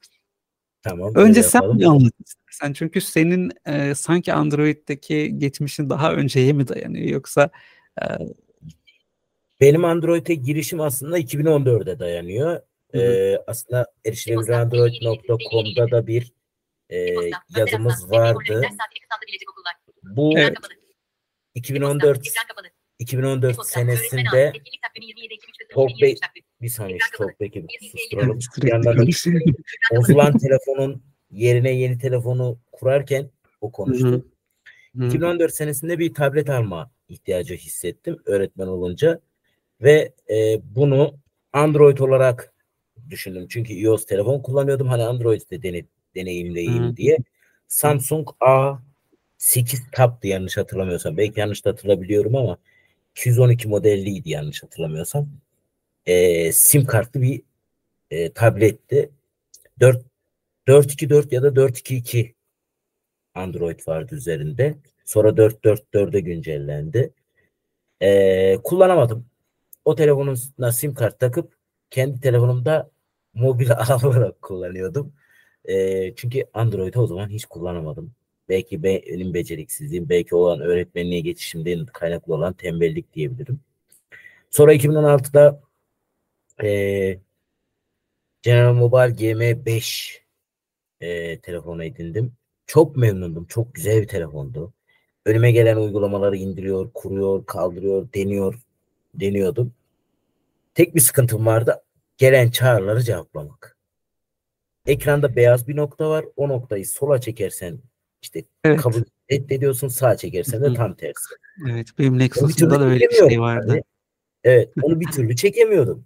Tamam. Önce sen bir anlat istersen. Çünkü senin e, sanki Android'deki geçmişin daha önceye mi dayanıyor yoksa e, Benim Android'e girişim aslında 2014'e dayanıyor. Hı hı. Ee, aslında erişilebilirandroid.com'da da bir e, yazımız vardı. Bu Evet. 2014 2014 senesinde Talkback bir saniye bir susturalım. Bir yandan bozulan telefonun yerine yeni telefonu kurarken o konuştu. hı. Hı. 2014 senesinde bir tablet alma ihtiyacı hissettim öğretmen olunca ve e, bunu Android olarak düşündüm. Çünkü iOS telefon kullanıyordum. Hani Android'de dene, deneyimleyeyim Hı. diye. Samsung A8 Tab'dı yanlış hatırlamıyorsam. Belki yanlış da hatırlayabiliyorum ama 212 modelliydi yanlış hatırlamıyorsam. E, sim kartlı bir e, tabletti. 4 424 ya da 422 Android vardı üzerinde. Sonra 4.4.4'e güncellendi. Ee, kullanamadım. O telefonuna sim kart takıp kendi telefonumda mobil [LAUGHS] ağ kullanıyordum. Ee, çünkü Android'i o zaman hiç kullanamadım. Belki be- benim beceriksizliğim, belki olan öğretmenliğe geçişimden kaynaklı olan tembellik diyebilirim. Sonra 2016'da ee, General Mobile GM5 ee, telefonu edindim. Çok memnundum. Çok güzel bir telefondu. Önüme gelen uygulamaları indiriyor, kuruyor, kaldırıyor, deniyor, deniyordum. Tek bir sıkıntım vardı. Gelen çağrıları cevaplamak. Ekranda beyaz bir nokta var. O noktayı sola çekersen işte Evet. kabul reddediyorsun, sağa çekersen de tam tersi. Evet, benim türlü da öyle bir şey vardı. yani. Evet, onu bir türlü çekemiyordum.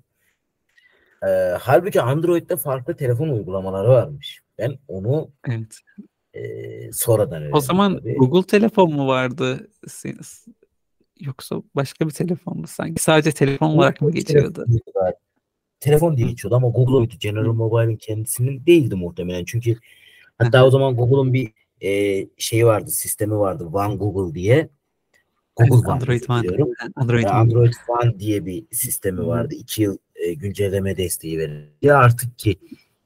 Ee, halbuki Android'de farklı telefon uygulamaları varmış. Ben onu Evet. e, sonradan öğrendim. O zaman tabii. Google telefon mu vardı? Sen- Yoksa başka bir telefon mu sanki? Sadece telefon olarak mı geçiyordu? Telefon diye geçiyordu ama Google'uydu. General Mobile'in kendisinin değildi muhtemelen. Çünkü hatta o zaman Google'un bir e, şeyi vardı, sistemi vardı. One Google diye. Google One Android One. diyorum. [LAUGHS] Android E, One. Android One diye bir sistemi vardı. İki yıl e, güncelleme desteği verildi. Artık ki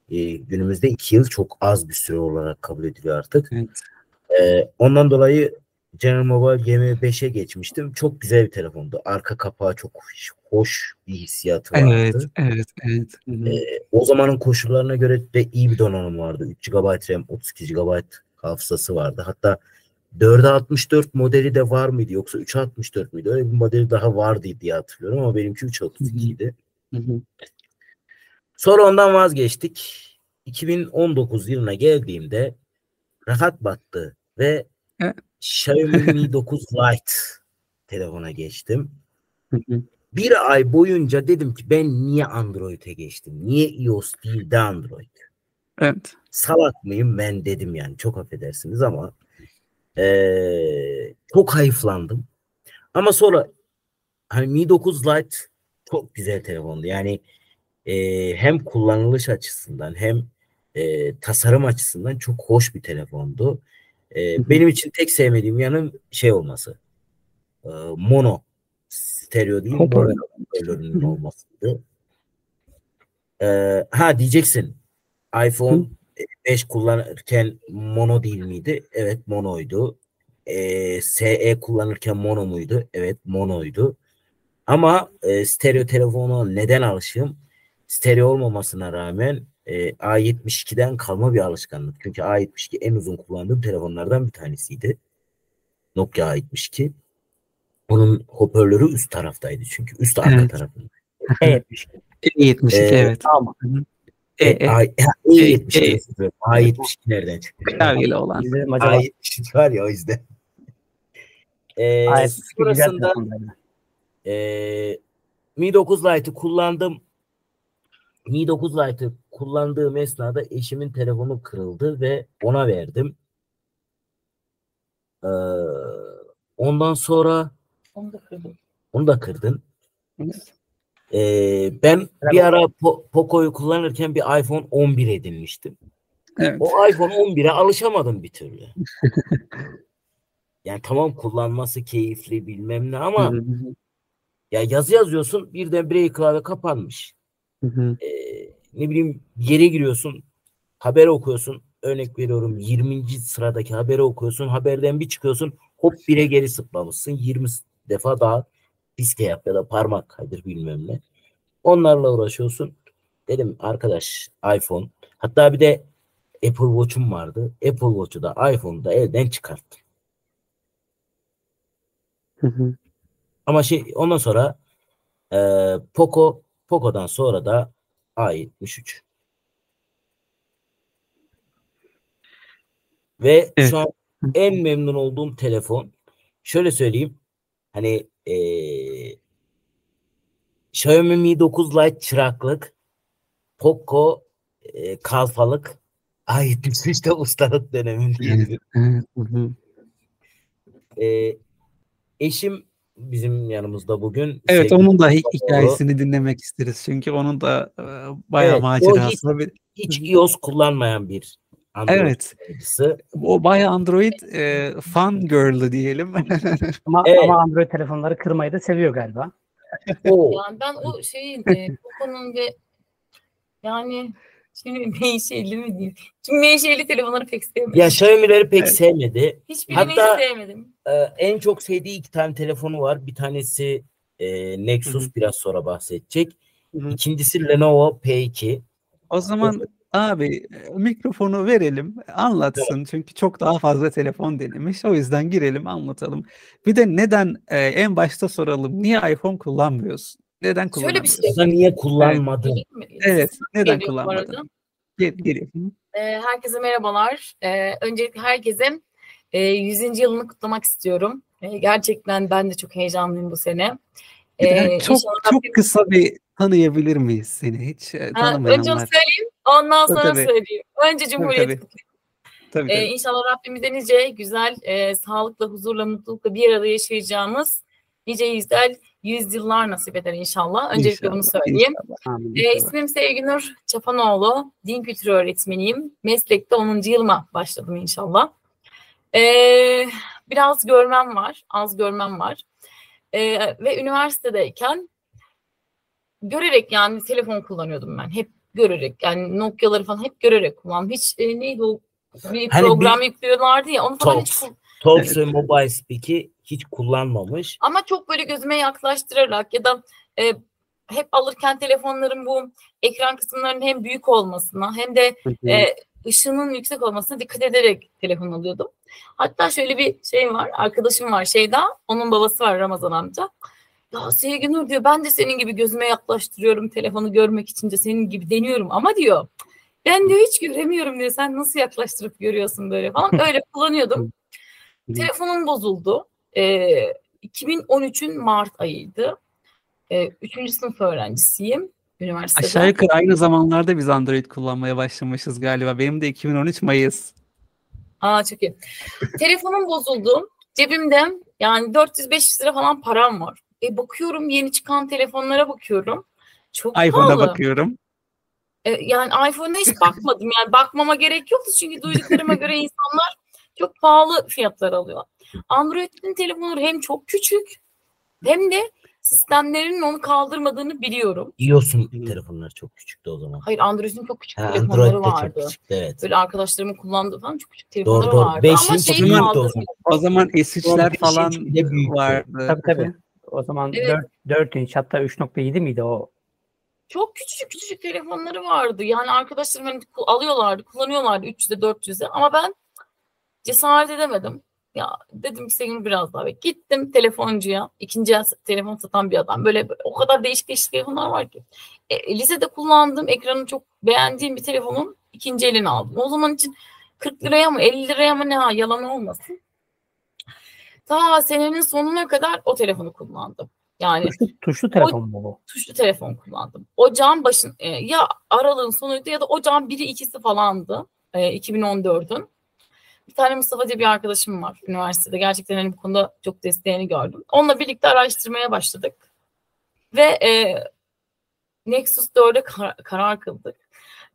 e, günümüzde iki yıl çok az bir süre olarak kabul ediliyor artık. Evet. E, ondan dolayı General Mobile GM5'e geçmiştim. Çok güzel bir telefondu. Arka kapağı çok hoş, bir hissiyatı vardı. Evet, evet, evet. Hı hı. E, o zamanın koşullarına göre de iyi bir donanım vardı. 3 GB RAM, 32 GB hafızası vardı. Hatta 4'e 64 modeli de var mıydı yoksa 3'e 64 müydü? Öyle bir modeli daha vardı diye hatırlıyorum ama benimki 3'e 32 idi. Sonra ondan vazgeçtik. 2019 yılına geldiğimde rahat battı ve. Xiaomi Mi [LAUGHS] 9 Lite telefona geçtim. Bir ay boyunca dedim ki ben niye Android'e geçtim? Niye iOS değil de Android? Evet. Salak mıyım ben dedim yani çok affedersiniz ama eee, çok hayıflandım. Ama sonra hani Mi 9 Lite çok güzel telefondu. Yani eee, hem kullanılış açısından hem eee, tasarım açısından çok hoş bir telefondu. Hı. benim için tek sevmediğim yanı şey olması. Eee, mono stereo değil hoparlörünün olmasıydı. Eee, ha diyeceksin iPhone 5 kullanırken mono değil miydi? Evet monoydu. Ee, SE kullanırken mono muydu? Evet monoydu. Ama e, stereo telefona neden alışığım? Stereo olmamasına rağmen e, A72'den kalma bir alışkanlık. Çünkü A72 en uzun kullandığım telefonlardan bir tanesiydi. Nokia A72. Onun hoparlörü üst taraftaydı çünkü. Üst arka Evet. tarafında. E72. E72 Ee, evet. Tamam. E, E, e, A- E- A72 E- dilerim. A72 nereden çıktı? klavyeli olan. Bizim acaba A72 var ya o yüzden. A72 güzel sonrasında ee, Mi 9 Lite'ı kullandım. Mi 9 Lite'ı kullandığım esnada eşimin telefonu kırıldı ve ona verdim. Ee, ondan sonra Onu da kırdım. onu da kırdın. Evet. Ee, ben bir ara Po- Poco'yu kullanırken bir iPhone 11 edinmiştim. Evet. O iPhone 11'e alışamadım bir türlü. [LAUGHS] Yani tamam kullanması keyifli bilmem ne ama ya yazı yazıyorsun birden break klavye kapanmış. Hı hı. Ee, ne bileyim yere giriyorsun haber okuyorsun örnek veriyorum 20. sıradaki haberi okuyorsun haberden bir çıkıyorsun hop bire geri sıplamışsın 20 defa daha diske yap ya da parmak kaydır bilmem ne. Onlarla uğraşıyorsun. Dedim arkadaş iPhone hatta bir de Apple Watch'um vardı. Apple Watch'u da iPhone'u da elden çıkarttım. Hı hı. Ama şey ondan sonra e, Poco Poco'dan sonra da A73. Ve Evet. şu an en memnun olduğum telefon şöyle söyleyeyim hani e, Xiaomi Mi 9 Lite çıraklık Poco e, kalfalık A73 de [LAUGHS] ustalık. Evet. Hı. E, eşim bizim yanımızda bugün. Evet Sevgili onun da hikayesini dinlemek isteriz. Çünkü onun da e, bayağı Evet, macerası var. Bir- hiç iOS kullanmayan bir Android Evet. O bayağı Android e, fan girl'ı diyelim. [LAUGHS] Ama, Evet. ama Android telefonları kırmayı da seviyor galiba. O Yani ben o şeyin e, Poco'nun ve yani şimdi [LAUGHS] menşeli mi diyeyim? Çünkü menşeli telefonları pek sevmedim. ya Xiaomi'leri pek Evet. sevmedi. Hiçbirini hatta- hiç sevmedim. Ee, en çok sevdiği iki tane telefonu var. Bir tanesi e, Nexus Hı hı. biraz sonra bahsedecek. Hı hı. İkincisi Lenovo P2. o zaman abi e, mikrofonu verelim anlatsın. Çünkü çok daha fazla telefon denemiş. O yüzden girelim anlatalım. Bir de neden e, en başta soralım. Niye iPhone kullanmıyorsun? Neden Şöyle bir kullanamıyorsun? şey. Niye kullanmadı? Evet. Neden Geliyor bu arada. kullanmadın? Gel, geliyor. Hı. Ee, herkese merhabalar. Ee, öncelikle herkese e, 100. yılını kutlamak istiyorum. Ee, gerçekten ben de çok heyecanlıyım bu sene. Bir de Ee, çok inşallah çok Rabbim- tanıyabilir miyiz seni hiç e, e, Ha, önce tanımayanlar. söyleyeyim, ondan Tabii, sonra tabii. söyleyeyim. Önce Cumhuriyet tabii. Tabii, Ee, tabii. inşallah Rabbimize nice güzel, e, sağlıkla, huzurla, mutlulukla bir arada yaşayacağımız nice güzel yüzyıllar nasip eder inşallah. Öncelikle bunu İnşallah, söyleyeyim. inşallah. Amin. E, ismim Sevginur Çapanoğlu. Din kültürü öğretmeniyim. Meslekte 10. yılıma başladım inşallah. Ee, biraz görmem var, az görmem var. Ee, ve üniversitedeyken görerek yani telefon kullanıyordum ben. Hep görerek yani Nokia'ları falan hep görerek kullandım. Hiç e, neydi o bir Hani program bir- yüklüyorlardı ya onu falan hiç Talks. ve Mobile Speak'i hiç kullanmamış. ama çok böyle gözüme yaklaştırarak ya da e, hep alırken telefonların bu ekran kısımlarının hem büyük olmasına hem de e, ışığının yüksek olmasına dikkat ederek telefon alıyordum. Hatta şöyle bir şey var. Arkadaşım var Şeyda. Onun babası var Ramazan amca. Ya Sevginur diyor ben de senin gibi gözüme yaklaştırıyorum telefonu görmek için de senin gibi deniyorum ama diyor ben diyor hiç göremiyorum diyor. Sen nasıl yaklaştırıp görüyorsun böyle falan. [LAUGHS] Öyle kullanıyordum. Telefonum bozuldu. Ee, 2013'ün Mart ayıydı. Ee, üçüncü sınıf öğrencisiyim üniversitede. Aşağı yukarı aynı zamanlarda biz Android kullanmaya başlamışız galiba. Benim de 2013 Mayıs. Aa çok iyi. Telefonum bozuldu. Cebimde yani 400-500 lira falan param var. E bakıyorum yeni çıkan telefonlara bakıyorum. Çok iPhone'a pahalı. bakıyorum. E, yani iPhone'a hiç bakmadım. Yani bakmama gerek yoktu çünkü duyduklarıma göre insanlar çok pahalı fiyatlar alıyor. Android'in telefonları hem çok küçük hem de sistemlerinin onu kaldırmadığını biliyorum. iOS'un telefonları çok küçüktü o zaman. Hayır Android'in çok küçük Ha, telefonları Android de çok vardı. küçüktü evet. Böyle arkadaşlarımın kullandığı falan çok küçük telefonları doğru. vardı. Beşin Ama şey büyüktü o kaldı. zaman. O zaman S3'ler beşinci falan büyüktü. vardı. Tabii tabii. O zaman Evet. 4, 4 inç hatta 3.7 miydi o? Çok küçücük küçücük telefonları vardı. Yani arkadaşlarım hani alıyorlardı, kullanıyorlardı 300'e 400'e ama ben cesaret edemedim. Ya dedim ki senin biraz daha bek. Gittim telefoncuya. ikinci el telefon satan bir adam. Böyle o kadar değişik değişik telefonlar var ki. E, lisede kullandığım ekranı çok beğendiğim bir telefonun ikinci elini aldım. O zaman için 40 liraya mı 50 liraya mı ne ha yalan olmasın. Ta senenin sonuna kadar o telefonu kullandım. Yani Tuşlu, tuşlu telefon mu bu? tuşlu telefon kullandım. Ocağın başın e, ya aralığın sonuydu ya da ocağın biri ikisi falandı. E, 2014'ün. Bir tane Mustafa diye bir arkadaşım var üniversitede. Gerçekten hani bu konuda çok desteğini gördüm. Onunla birlikte araştırmaya başladık. Ve e, Nexus 4'e kar- karar kıldık.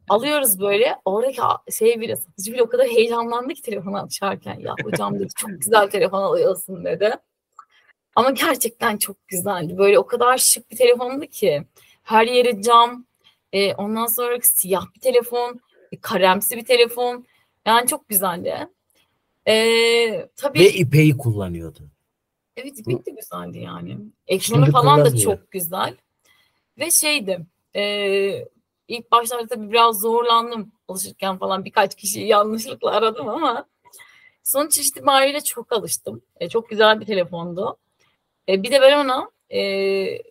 Alıyoruz böyle. Oradaki şey bile satıcı bile o kadar heyecanlandı ki telefonu açarken. Ya hocam dedi çok güzel telefon alıyorsun dedi. Ama gerçekten çok güzeldi. Böyle o kadar şık bir telefondu ki. Her yeri cam. E, ondan sonra siyah bir telefon. e, karemsi bir telefon. Yani çok güzeldi. E, tabii Ve ipeyi kullanıyordu. Evet İpek de güzeldi yani. Ekranı Şimdi falan da çok güzel. Ve şeydi e, ilk başlarda tabii biraz zorlandım alışırken falan birkaç kişiyi yanlışlıkla aradım ama sonuç itibariyle çok alıştım. E, çok güzel bir telefondu. E, bir de ben ona e,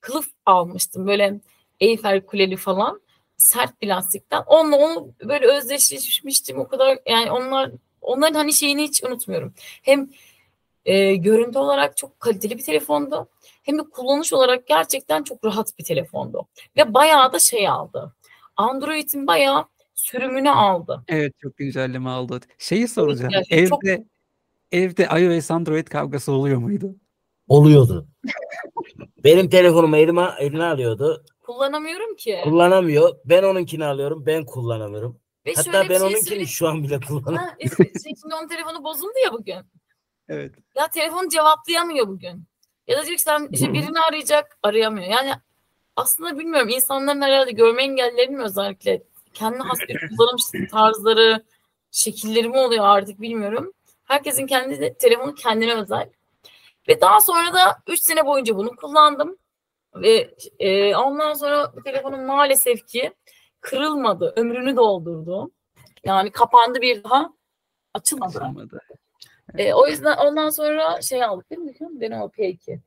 kılıf almıştım böyle Eyfel Kuleli falan sert plastikten. Onunla onu böyle özdeşleşmiştim o kadar yani onlar onların hani şeyini hiç unutmuyorum. Hem e, görüntü olarak çok kaliteli bir telefondu. Hem de kullanış olarak gerçekten çok rahat bir telefondu. Ve bayağı da şey aldı. Android'in bayağı sürümünü aldı. Evet çok güncelleme aldı. Şeyi soracağım. yani evde çok- evde iOS Android kavgası oluyor muydu? Oluyordu. [LAUGHS] Benim telefonumu elime, eline alıyordu. Kullanamıyorum ki. Kullanamıyor. Ben onunkini alıyorum. Ben kullanamıyorum. Ve Hatta şöyle bir ben şey onunkini söyleyeyim. şu an bile kullanıyorum. Ha, şimdi onun telefonu bozuldu ya bugün. Evet. Ya telefon cevaplayamıyor bugün. Ya da diyor ki sen işte birini arayacak arayamıyor. Yani aslında bilmiyorum insanların herhalde görme engellilerinin mi özellikle kendi has [LAUGHS] bir kullanım tarzları, şekilleri mi oluyor artık bilmiyorum. Herkesin kendi de, telefonu kendine özel. Ve daha sonra da 3 sene boyunca bunu kullandım. Ve e, ondan sonra bu telefonum maalesef ki kırılmadı. Ömrünü doldurdu. Yani kapandı bir daha açılmadı. Olmadı. E, o yüzden ondan sonra şey aldık değil mi? Lenovo P2.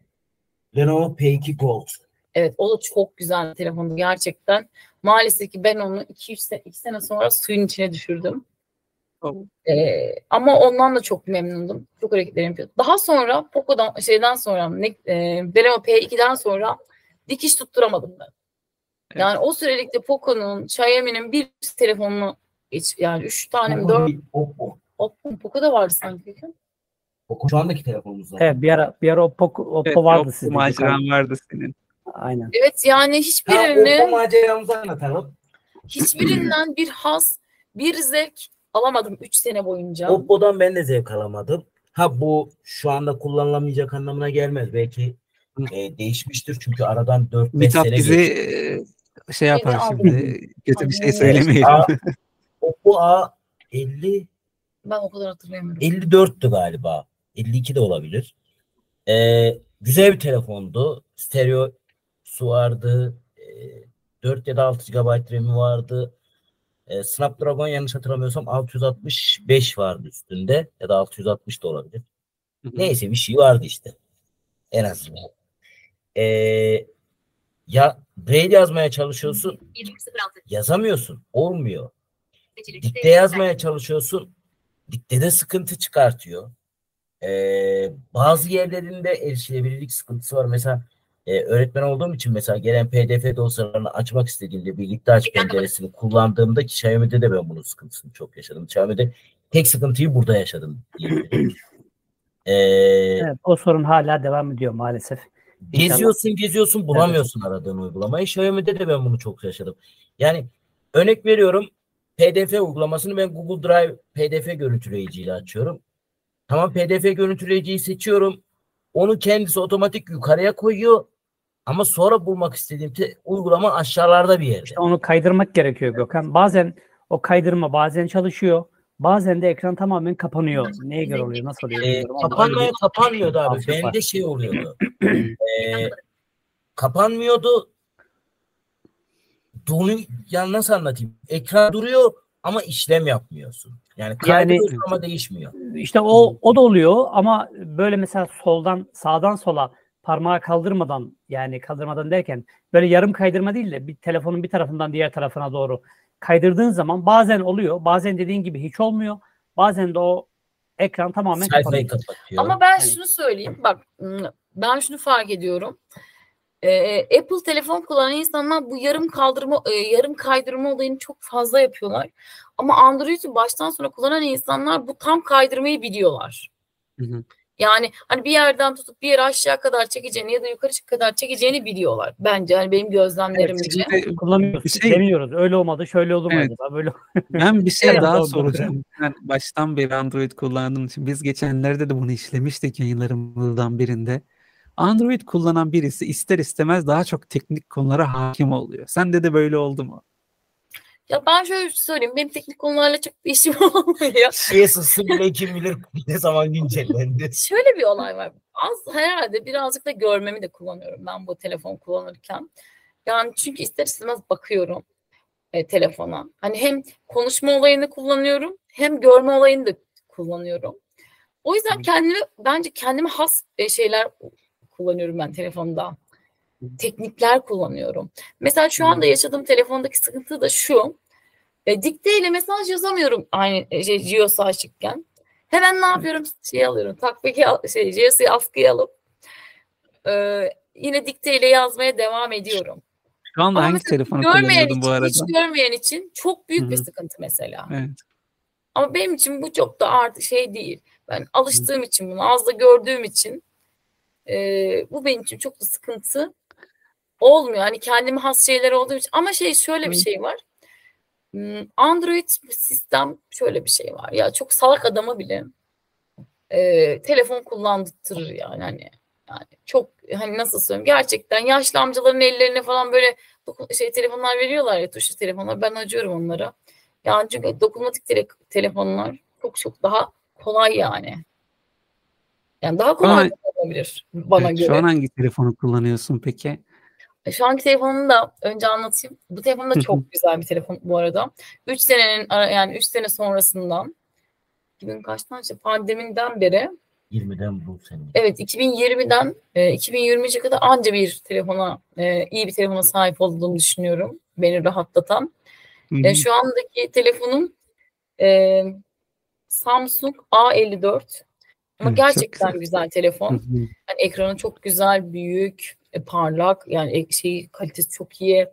Lenovo P2 Gold. Evet o da çok güzel bir telefondu gerçekten. Maalesef ki ben onu 2-3 sene, iki sene sonra suyun içine düşürdüm. Oh. Ee, ama ondan da çok memnundum. Çok hareketler yapıyordu. Daha sonra Poco'dan şeyden sonra ne, e, Lenovo P2'den sonra dikiş tutturamadım ben. Evet. Yani o sürelikte Poco'nun, Xiaomi'nin bir telefonunu hiç yani 3 tane mi 4 Oppo. Oppo, Poco da vardı sanki. Oppo şu andaki telefonumuzda. Evet bir ara bir ara Oppo, Oppo Evet, vardı yok, sizde. maceran vardı senin. Aynen. Evet yani Ha, hiçbirini Oppo maceramızı anlatalım. hiçbirinden bir haz, bir zevk alamadım 3 sene boyunca. Oppo'dan ben de zevk alamadım. Ha bu şu anda kullanılamayacak anlamına gelmez. Belki e, değişmiştir çünkü aradan 4-5 Mithat sene bizi geçti. e, şey yapar şimdi. Kötü bir şey söylemeyelim. A, Oppo A 50 Ben o kadar hatırlayamıyorum. 54'tü galiba. 52 de olabilir. Ee, güzel bir telefondu. Stereosu vardı. Ee, 4 ya da 6 GB RAM'i vardı. Ee, Snapdragon yanlış hatırlamıyorsam 665 vardı üstünde. Ya da 660 da olabilir. Neyse bir şey vardı işte. En azından. Ee, ya braille yazmaya çalışıyorsun. Yazamıyorsun. Olmuyor. Dikte yazmaya çalışıyorsun. Diktede sıkıntı çıkartıyor. Ee, bazı yerlerinde erişilebilirlik sıkıntısı var. Mesela e, öğretmen olduğum için mesela gelen pdf dosyalarını açmak istediğimde birlikte aç penceresini kullandığımda ki Xiaomi'de de ben bunun sıkıntısını çok yaşadım. Xiaomi'de tek sıkıntıyı burada yaşadım. [CLEARS THROAT] Ee, Evet, o sorun hala devam ediyor maalesef. Geziyorsun geziyorsun bulamıyorsun aradığın uygulamayı. Xiaomi'de de ben bunu çok yaşadım. Yani örnek veriyorum PDF uygulamasını ben Google Drive PDF görüntüleyiciyle açıyorum. Tamam PDF görüntüleyiciyi seçiyorum. Onu kendisi otomatik yukarıya koyuyor. Ama sonra bulmak istediğim te- uygulama aşağılarda bir yerde. İşte onu kaydırmak gerekiyor Gökhan. Bazen o kaydırma bazen çalışıyor. Bazen de ekran tamamen kapanıyor. Neye göre oluyor? Nasıl oluyor? Ama kapanmaya kapanmıyordu abi. Bende şey oluyordu. [CLEARS THROAT] Ee, kapanmıyordu. Donu, ya nasıl anlatayım? Ekran duruyor ama işlem yapmıyorsun. Yani kaydırıyorsun ama değişmiyor. İşte o o da oluyor ama böyle mesela soldan sağdan sola parmağı kaldırmadan yani kaldırmadan derken böyle yarım kaydırma değil de bir telefonun bir tarafından diğer tarafına doğru kaydırdığın zaman bazen oluyor. Bazen dediğin gibi hiç olmuyor. Bazen de o ekran tamamen kapatıyor. Ama ben şunu söyleyeyim. Bak ım, ben şunu fark ediyorum. Ee, Apple telefon kullanan insanlar bu yarım kaldırma, e, yarım kaydırma olayını çok fazla yapıyorlar. Ama Android'i baştan sona kullanan insanlar bu tam kaydırmayı biliyorlar. Hı hı. Yani hani bir yerden tutup bir yere aşağı kadar çekeceğini ya da yukarı kadar çekeceğini biliyorlar. Bence hani benim gözlemlerimce. Şimdi Kullanmıyoruz. Bir şey- Demiyoruz. Öyle olmadı. Şöyle oldu mu Evet. acaba? Böyle Ben bir şey [LAUGHS] Evet, daha soracağım. Ben baştan beri Android kullandığım için biz geçenlerde de bunu işlemiştik yayınlarımızdan birinde. Android kullanan birisi ister istemez daha çok teknik konulara hakim oluyor. Sende de böyle oldu mu? Ya ben şöyle söyleyeyim. Benim teknik konularla çok bir işim [LAUGHS] olmuyor. Şeye sızsı bile kim bilir [LAUGHS] ne zaman güncellendi. Şöyle bir olay var. Az herhalde birazcık da görmemi de kullanıyorum ben bu telefon kullanırken. Yani çünkü ister istemez bakıyorum e, telefona. Hani hem konuşma olayını kullanıyorum hem görme olayını da kullanıyorum. O yüzden kendimi bence kendime has e, şeyler kullanıyorum ben telefonda. Teknikler kullanıyorum. Mesela şu anda yaşadığım telefondaki sıkıntı da şu. E, dikteyle mesaj yazamıyorum aynı e, şey, Geos'u açıkken. Hemen ne yapıyorum? Şey alıyorum. Takviki şey, Geos'u askıya alıp e, yine dikteyle yazmaya devam ediyorum. Şu anda Ama hangi telefonu kullanıyordun bu arada? hiç görmeyen için çok büyük bir Hı hı. sıkıntı mesela. Evet. Ama benim için bu çok da artık şey değil. Ben alıştığım için bunu az da gördüğüm için e, bu benim için çok da sıkıntı olmuyor. Hani kendime has şeyler olduğu için. Ama şey şöyle bir şey var. Hmm, Android sistem şöyle bir şey var. Ya çok salak adamı bile e, telefon kullandırır yani hani yani çok hani nasıl söyleyeyim gerçekten yaşlı amcaların ellerine falan böyle şey telefonlar veriyorlar ya tuşlu telefonlar ben acıyorum onlara. Yani çünkü dokunmatik tele- telefonlar çok çok daha kolay yani. Yani daha kolay olabilir bana Evet, göre. Şu an hangi telefonu kullanıyorsun peki? E, Şu anki telefonumu da önce anlatayım. Bu telefon da çok güzel bir telefon bu arada. 3 senenin yani 3 sene sonrasından 2000 kaçtan işte pandemiden beri 20'den bu sene. evet 2020'den e, 2023'e kadar anca bir telefona e, iyi bir telefona sahip olduğumu düşünüyorum. Beni rahatlatan. E, şu andaki telefonum e, Samsung A54. Ama Evet, çok gerçekten güzel. güzel telefon. Yani ekranı çok güzel, büyük, e, parlak. Yani şey kalitesi çok iyi.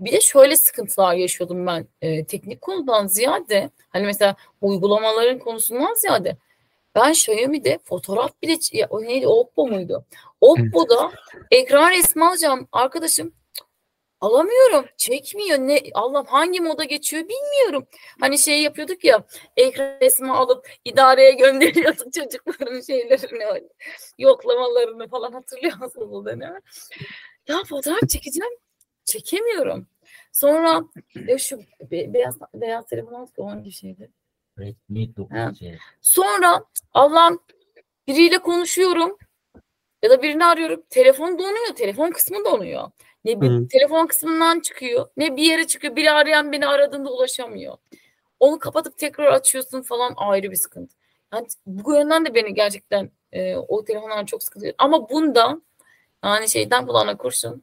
Bir de şöyle sıkıntılar yaşıyordum ben. E, teknik konudan ziyade hani mesela uygulamaların konusundan ziyade ben Xiaomi'de fotoğraf bile ya, o neydi Oppo muydu? Oppo'da ekran resmi alacağım arkadaşım Alamıyorum. Çekmiyor. Ne Allah hangi moda geçiyor bilmiyorum. Hani şey yapıyorduk ya ekran resmi alıp idareye [LAUGHS] gönderiyorduk çocukların şeylerini yoklamalarını falan hatırlıyor musunuz değil mi? Ya fotoğraf çekeceğim. Çekemiyorum. Sonra ya şu be- beyaz beyaz telefon aldık o hangi şeydi? Redmi 9C. Sonra Allah'ım biriyle konuşuyorum ya da birini arıyorum. Telefon donuyor. Telefon kısmı donuyor. Ne bir Hı. telefon kısmından çıkıyor ne bir yere çıkıyor. Biri arayan beni aradığında ulaşamıyor. Onu kapatıp tekrar açıyorsun falan ayrı bir sıkıntı. Yani bu yönden de beni gerçekten e, o telefonlar çok sıkıntı. Ama bunda yani şeyden kulağına kurşun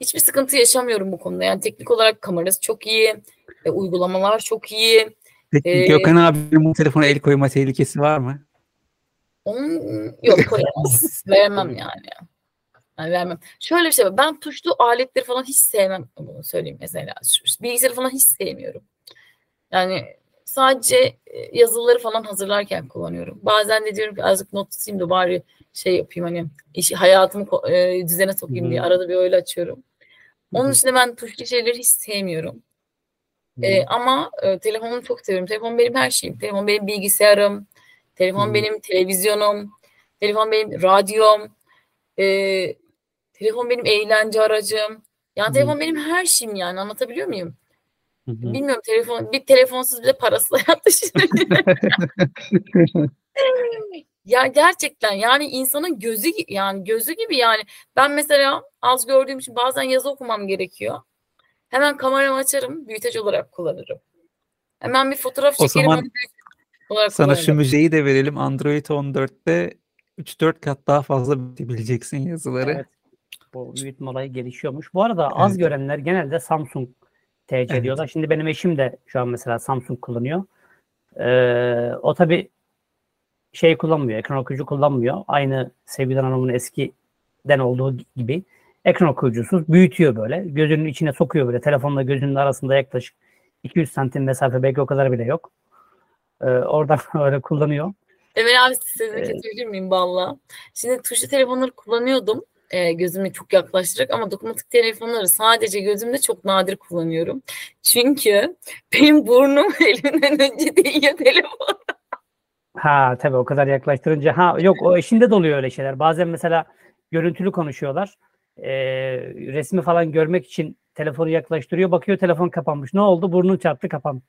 hiçbir sıkıntı yaşamıyorum bu konuda. Yani teknik olarak kamerası çok iyi. e, uygulamalar çok iyi. Peki Ee, Gökhan abinin bu telefona el koyma tehlikesi var mı? Onun yok koyamaz. [LAUGHS] veremem yani. Yani. vermem. Şöyle bir şey var. Ben tuşlu aletleri falan hiç sevmem. Bunu söyleyeyim mesela. Bilgisayarı falan hiç sevmiyorum. Yani sadece e, yazıları falan hazırlarken kullanıyorum. Bazen de diyorum ki azıcık not tutayım da bari şey yapayım hani iş, hayatımı e, düzene sokayım diye Hı. arada bir öyle açıyorum. Onun Hı. dışında ben tuşlu şeyleri hiç sevmiyorum. E, ama e, telefonumu çok seviyorum. Telefon benim her şeyim. Telefon benim bilgisayarım. Telefon Hı. benim televizyonum. Telefon benim radyom. E, telefon benim eğlence aracım. Yani Hı. telefon benim her şeyim yani anlatabiliyor muyum? Hı hı. Bilmiyorum telefon bir telefonsuz bile parasız [LAUGHS] hayat düşünüyorum. [LAUGHS] ya gerçekten yani insanın gözü yani gözü gibi yani ben mesela az gördüğüm için bazen yazı okumam gerekiyor. Hemen kameramı açarım, büyüteç olarak kullanırım. Hemen bir fotoğraf O çekerim, zaman onu büyüteç olarak Sana şu kullanırım. müjdeyi de verelim. Android 14'te 3-4 kat daha fazla büyütebileceksin yazıları. Evet. Bu büyütme olayı gelişiyormuş. Bu arada az Evet. görenler genelde Samsung tercih Evet. ediyorlar. Şimdi benim eşim de şu an mesela Samsung kullanıyor. Ee, o tabi şey kullanmıyor, ekran okuyucu kullanmıyor. Aynı Sevgiden Hanım'ın eskiden olduğu gibi ekran okuyucusuz büyütüyor böyle. Gözünün içine sokuyor böyle. Telefonla gözünün arasında yaklaşık 200 santim mesafe belki o kadar bile yok. Ee, oradan [LAUGHS] öyle kullanıyor. Emel abi size Evet. kesebilir miyim valla? Şimdi tuşlu telefonları kullanıyordum. E, gözümü çok yaklaştırarak ama dokunmatik telefonları sadece gözümde çok nadir kullanıyorum. Çünkü benim burnum [LAUGHS] elimden önce değiyor telefon. Ha tabii o kadar yaklaştırınca ha yok o eşinde de oluyor öyle şeyler. Bazen mesela görüntülü konuşuyorlar. Ee, resmi falan görmek için telefonu yaklaştırıyor. Bakıyor telefon kapanmış. Ne oldu? Burnun çarptı kapan.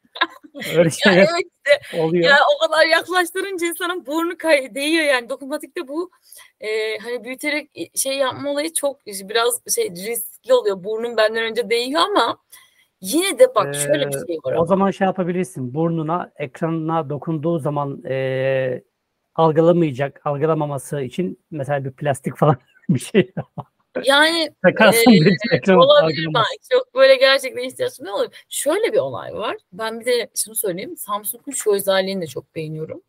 [LAUGHS] Öyle Ya şeyler evet oluyor. ya o kadar yaklaştırınca insanın burnu kay değiyor yani dokunmatikte bu e, hani büyüterek şey yapma olayı çok biraz şey riskli oluyor. Burnum benden önce değiyor ama yine de bak şöyle bir Ee, şey var O ama. zaman şey yapabilirsin. Burnuna, ekranına dokunduğu zaman ee, algılamayacak, algılamaması için mesela bir plastik falan [LAUGHS] bir şey Yani ekran Olabilir belki. Çok böyle gerçekten ihtiyacım ne olur. Şöyle bir olay var. Ben bir de şunu söyleyeyim. Samsung'un şu özelliğini de çok beğeniyorum.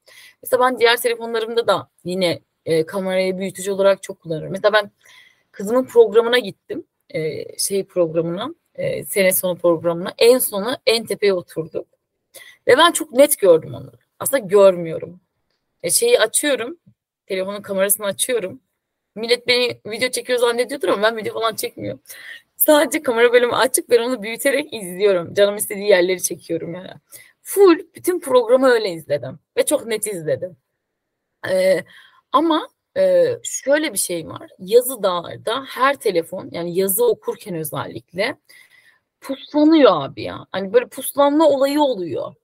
Mesela ben diğer telefonlarımda da yine e, kamerayı büyütücü olarak çok kullanıyorum. Mesela ben kızımın programına gittim. E, şey programına. e, sene sonu programına. En sona en tepeye oturduk. Ve ben çok net gördüm onu. Aslında görmüyorum. E, şeyi açıyorum. Telefonun kamerasını açıyorum. Millet beni video çekiyor zannediyordur ama ben video falan çekmiyorum. Sadece kamera bölümü açık ben onu büyüterek izliyorum. Canım istediği yerleri çekiyorum yani. Full bütün programı öyle izledim. Ve çok net izledim. Ee, ama e, şöyle bir şey var. Yazılarda her telefon yani yazı okurken özellikle puslanıyor abi ya. Hani böyle puslanma olayı oluyor.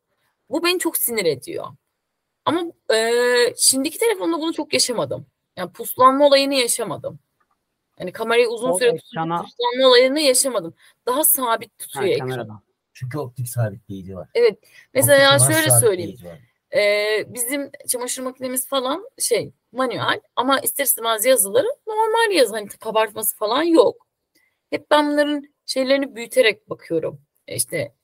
Bu beni çok sinir ediyor. Ama e, şimdiki telefonda bunu çok yaşamadım. Yani puslanma olayını yaşamadım. Yani kamerayı uzun O süre tutunca ekrana- puslanma olayını yaşamadım. Daha sabit Ha, tutuyor ekran. kameradan. Çünkü optik sabitleyici var. Evet. Mesela Optik şöyle söyleyeyim. Ee, bizim çamaşır makinemiz falan şey manuel ama ister istemez yazıları normal yazı. Hani kabartması falan yok. Hep ben bunların şeylerini büyüterek bakıyorum. E İşte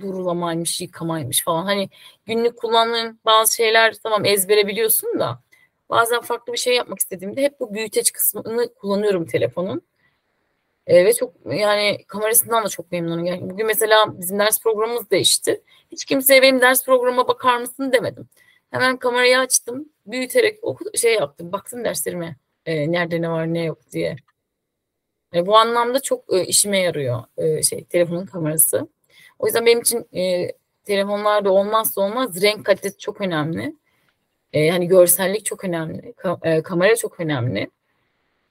durulamaymış, yıkamaymış falan. Hani günlük kullandığın bazı şeyler tamam ezbere biliyorsun da bazen farklı bir şey yapmak istediğimde hep bu büyüteç kısmını kullanıyorum telefonun. E, ve çok yani kamerasından da çok memnunum. Yani bugün mesela bizim ders programımız değişti. Hiç kimseye benim ders programıma bakar mısın demedim. Hemen kamerayı açtım. Büyüterek oku, şey yaptım. Baktım derslerime. e, nerede ne var ne yok diye. Yani bu anlamda çok e, işime yarıyor e, şey telefonun kamerası. O yüzden benim için e, telefonlarda olmazsa olmaz renk kalitesi çok önemli. E, hani görsellik çok önemli. Ka- e, kamera çok önemli.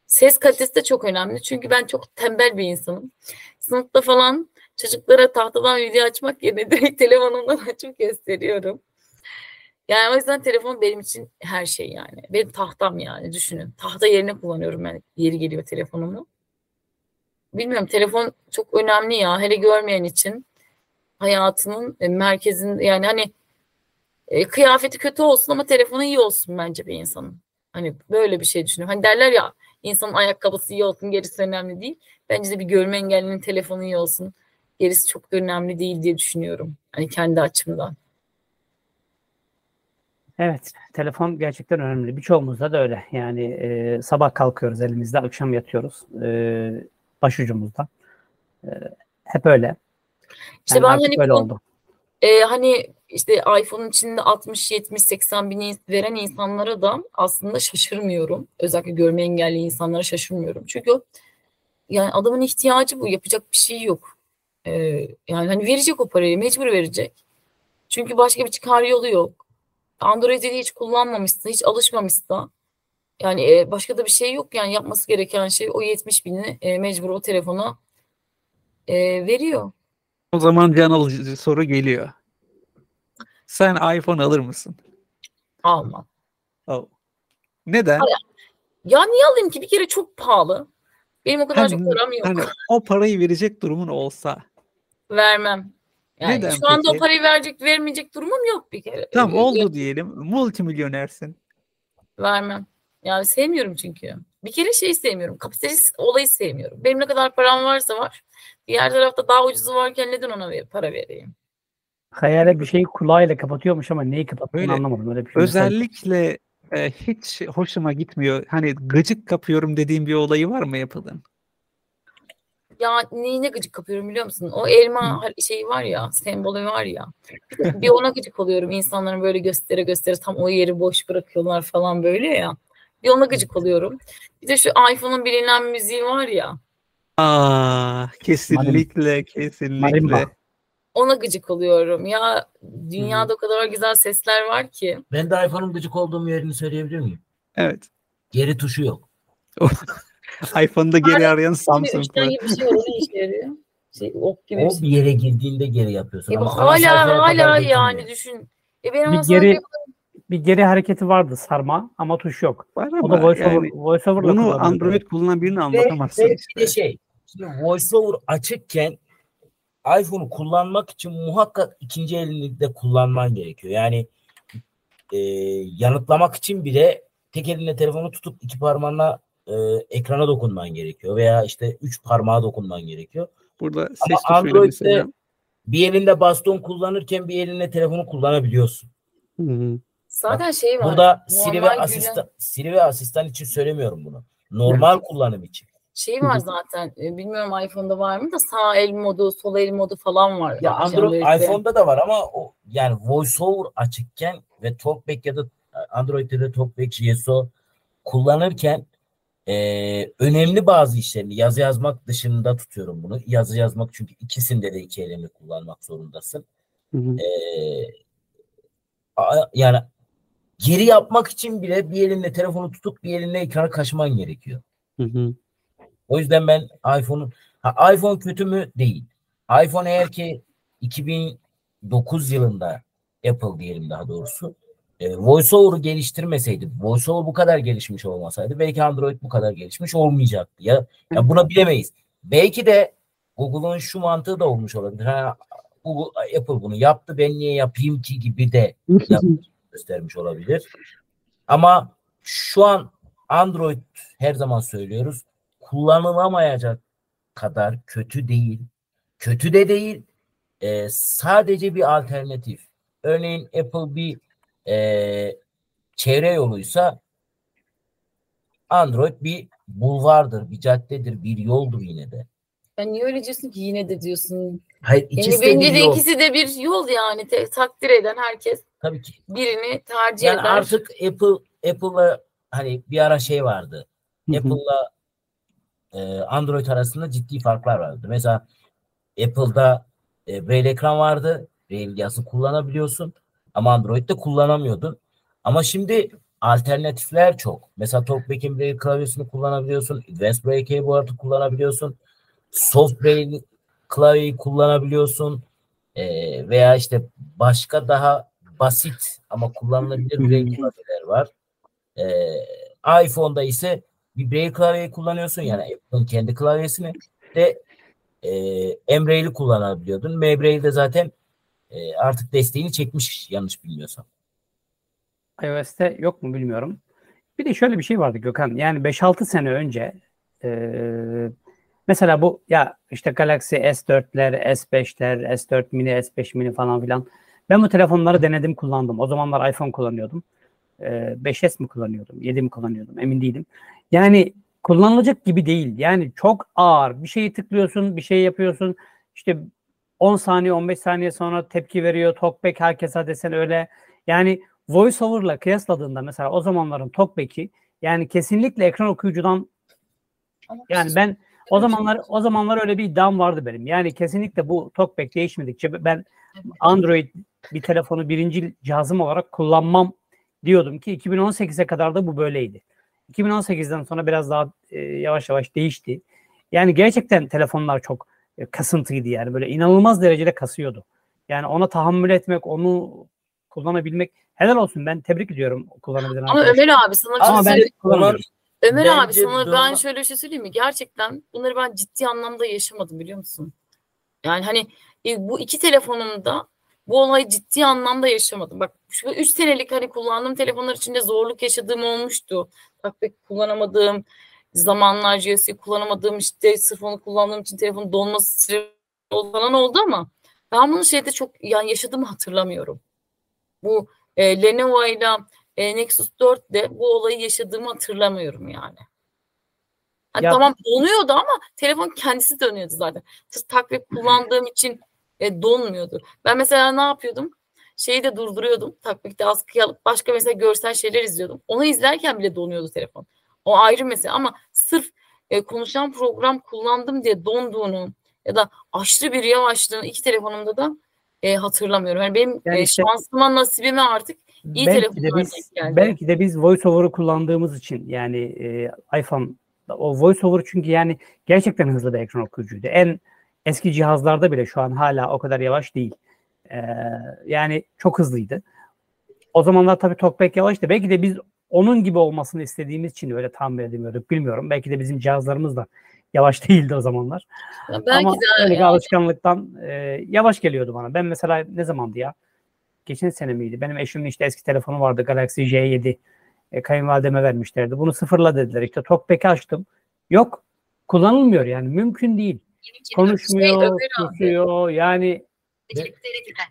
Ses kalitesi de çok önemli. Çünkü ben çok tembel bir insanım. Sınıfta falan çocuklara tahtadan video açmak yerine [LAUGHS] direkt telefonumdan açıp gösteriyorum. Yani o yüzden telefon benim için her şey yani. Benim tahtam yani düşünün. Tahta yerine kullanıyorum ben yeri geliyor telefonumu. Bilmiyorum telefon çok önemli ya. Hele görmeyen için hayatının e, merkezinde yani hani e, kıyafeti kötü olsun ama telefonu iyi olsun bence bir insanın. Hani böyle bir şey düşünüyorum. Hani derler ya insanın ayakkabısı iyi olsun gerisi önemli değil. Bence de bir görme engellinin telefonu iyi olsun. Gerisi çok da önemli değil diye düşünüyorum. Hani kendi açımdan. Evet, telefon gerçekten önemli. Birçoğumuzda da öyle. Yani e, sabah kalkıyoruz elimizde, akşam yatıyoruz e, başucumuzda. E, hep öyle. İşte Yani ben hani öyle bu- oldu. E, hani işte iPhone'un içinde 60, 70, 80 bin veren insanlara da aslında şaşırmıyorum. Özellikle görme engelli insanlara şaşırmıyorum. Çünkü yani adamın ihtiyacı bu. Yapacak bir şey yok. E, yani hani verecek o parayı. Mecbur verecek. Çünkü başka bir çıkar yolu yok. Android'i hiç kullanmamışsa, hiç alışmamışsa yani e, başka da bir şey yok. Yani yapması gereken şey o 70 bini e, mecbur o telefona e, veriyor. O zaman can alıcı soru geliyor. Sen iPhone alır mısın? Alma. Oh. Neden? Ya niye alayım ki? Bir kere çok pahalı. Benim o kadar Hani- çok param yok. Hani o parayı verecek durumun olsa. Vermem. Yani Neden şu anda o parayı verecek, vermeyecek durumum yok bir kere. Tamam Ee, oldu diyelim. Multimilyonersin. Vermem. Yani sevmiyorum çünkü. Bir kere şeyi sevmiyorum. Kapitalist olayı sevmiyorum. Benim ne kadar param varsa var. Diğer tarafta daha ucuzu varken neden ona para vereyim? Hayale bir şeyi kulağıyla kapatıyormuş ama neyi kapattığını Öyle. anlamadım. Öyle bir şey Özellikle e, hiç hoşuma gitmiyor. Hani gıcık kapıyorum dediğim bir olayı var mı yapılan? Ya neyine gıcık kapıyorum biliyor musun? O elma har- şeyi var ya, sembolü var ya. Bir, bir ona gıcık oluyorum. İnsanların böyle göstere göstere tam o yeri boş bırakıyorlar falan böyle ya. Bir ona gıcık oluyorum. Bir de şu iPhone'un bilinen müziği var ya. Aa, kesinlikle, kesinlikle. Marimba. Ona gıcık oluyorum. Ya dünyada o kadar güzel sesler var ki. Ben de iPhone'un gıcık olduğum yerini söyleyebilir miyim? Evet. Geri tuşu yok. [LAUGHS] iPhone'da geri arayan Samsung gibi bir şey olur ne işe yarıyor? Şey, ok gibi bir O şey. bir yere girdiğinde geri yapıyorsun. Ya bu Ama ana sayfaya hala kadar hala götürmüyor. yani düşün. E ben Bir geri bir geri hareketi vardı sarma ama tuş yok. Var O da ama voiceover, yani voiceover'la bunu kullanılıyor. Android kullanan birine Ve, anlatamazsın ve bir işte. de şey. Şimdi VoiceOver açıkken iPhone'u kullanmak için muhakkak ikinci elini de kullanman gerekiyor. Yani e, yanıtlamak için bile tek elinle telefonu tutup iki parmağınla e, ekrana dokunman gerekiyor. Veya işte üç parmağa dokunman gerekiyor. Burada ses Ama Android'de bir elinde baston kullanırken bir elinle telefonu kullanabiliyorsun. Hı hı. zaten şey var. Burada Siri ve asistan Siri ve asistan için söylemiyorum bunu. Normal kullanım için. Şey var zaten. e, Bilmiyorum iPhone'da var mı da sağ el modu, sol el modu falan var. Ya Android iPhone'da da var ama o yani VoiceOver açıkken ve TalkBack ya da Android'de de TalkBack GSO kullanırken eee, önemli bazı işlerini yazı yazmak dışında tutuyorum bunu. Yazı yazmak çünkü ikisinde de iki elini kullanmak zorundasın. Hı hı. Eee, a- yani geri yapmak için bile bir elinle telefonu tutup bir elinle ekrana kaşıman gerekiyor. Hı hı. O yüzden ben iPhone'un ha, iPhone kötü mü? Değil. iPhone eğer ki 2009 yılında Apple diyelim daha doğrusu e, VoiceOver'ı geliştirmeseydi, VoiceOver bu kadar gelişmiş olmasaydı belki Android bu kadar gelişmiş olmayacaktı. Ya, ya buna bilemeyiz. Belki de Google'un şu mantığı da olmuş olabilir. Ha, Google, Apple bunu yaptı ben niye yapayım ki gibi de [LAUGHS] göstermiş olabilir. Ama şu an Android her zaman söylüyoruz kullanılamayacak kadar kötü değil. Kötü de değil. e, sadece bir alternatif. Örneğin Apple bir e, çevre yoluysa Android bir bulvardır, bir caddedir, bir yoldur yine de. Ya niye öyle diyorsun ki yine de diyorsun. Hayır ikisi Yani de bence bir de yol. ikisi de bir yol yani. Te- takdir eden herkes Tabii ki. birini tercih Yani eder. artık Apple Apple'la hani bir ara şey vardı. Apple'la e, Android arasında ciddi farklar vardı. Mesela Apple'da e, Braille ekran vardı. Braille yazı kullanabiliyorsun. Ama Android'de kullanamıyordun. Ama şimdi alternatifler çok. Mesela TalkBack'in Braille klavyesini kullanabiliyorsun. Advanced Braille Keyboard'u kullanabiliyorsun. Soft Braille klavyeyi kullanabiliyorsun. E, veya işte başka daha basit ama kullanılabilir Braille klavyeler var. E, iPhone'da ise bir Braille klavyeyi kullanıyorsun yani Apple'ın kendi klavyesini de e, Embraille'i kullanabiliyordun. Membraille de zaten e, artık desteğini çekmiş yanlış bilmiyorsam. iOS'te yok mu bilmiyorum. Bir de şöyle bir şey vardı Gökhan. Yani 5-6 sene önce e, mesela bu ya işte Galaxy S4'ler, S5'ler, S4 mini, S5 mini falan filan. Ben bu telefonları denedim kullandım. O zamanlar iPhone kullanıyordum. E, 5S mi kullanıyordum? 7 mi kullanıyordum? Emin değilim. Yani kullanılacak gibi değil. Yani çok ağır. Bir şeyi tıklıyorsun, bir şey yapıyorsun. İşte 10 saniye, 15 saniye sonra tepki veriyor. Talkback herkese desen öyle. Yani VoiceOver'la kıyasladığında mesela o zamanların Talkback'i yani kesinlikle ekran okuyucudan yani ben o zamanlar o zamanlar öyle bir iddiam vardı benim. Yani kesinlikle bu Talkback değişmedikçe ben Android bir telefonu birinci cihazım olarak kullanmam diyordum ki 2018'e kadar da bu böyleydi. 2018'den sonra biraz daha e, yavaş yavaş değişti. Yani gerçekten telefonlar çok e, kasıntıydı yani böyle inanılmaz derecede kasıyordu. Yani ona tahammül etmek, onu kullanabilmek helal olsun ben tebrik ediyorum kullanabilen Ama Ömer abi sana şey Ama ben kullanamıyorum. Ömer abi Bence sana ben doğru. şöyle bir şey söyleyeyim mi? Gerçekten bunları ben ciddi anlamda yaşamadım biliyor musun? Yani hani e, bu iki telefonumda bu olayı ciddi anlamda yaşamadım. Bak şu üç senelik hani kullandığım telefonlar içinde zorluk yaşadığım olmuştu. Bak pek kullanamadığım zamanlar GS'yi kullanamadığım işte sırf onu kullandığım için telefonun donması falan oldu ama ben bunu şeyde çok yani yaşadığımı hatırlamıyorum. Bu e, Lenovo ile e, Nexus 4'de bu olayı yaşadığımı hatırlamıyorum yani. Hani Ya- tamam donuyordu ama telefon kendisi dönüyordu zaten. Sırf takviye kullandığım için e, donmuyordu. Ben mesela ne yapıyordum? Şeyi de durduruyordum. Takviyede askıya alıp başka mesela görsel şeyler izliyordum. Onu izlerken bile donuyordu telefon. O ayrı mesele ama sırf e, konuşan program kullandım diye donduğunu ya da aşırı bir yavaşlığını iki telefonumda da e, hatırlamıyorum. Yani benim Yani e, işte- şansıma nasibime artık İyi belki de telefonlar biz geldi. belki de biz VoiceOver'ı kullandığımız için yani e, iPhone o VoiceOver çünkü yani gerçekten hızlı bir ekran okuyucuydu. En eski cihazlarda bile şu an hala o kadar yavaş değil. Ee, yani çok hızlıydı. O zamanlar tabii TalkBack yavaştı. Belki de biz onun gibi olmasını istediğimiz için öyle tahmin edemiyorduk. Bilmiyorum. Belki de bizim cihazlarımız da yavaş [LAUGHS] değildi o zamanlar. Ya belki Ama öyle bir yani. alışkanlıktan e, yavaş geliyordu bana. Ben mesela ne zamandı ya? Geçen sene miydi? Benim eşimin işte eski telefonu vardı. Galaxy J7. E, kayınvalideme vermişlerdi. Bunu sıfırla dediler. İşte TalkBack'i açtım. Yok. Kullanılmıyor yani. Mümkün değil. Konuşmuyor, susuyor. Yani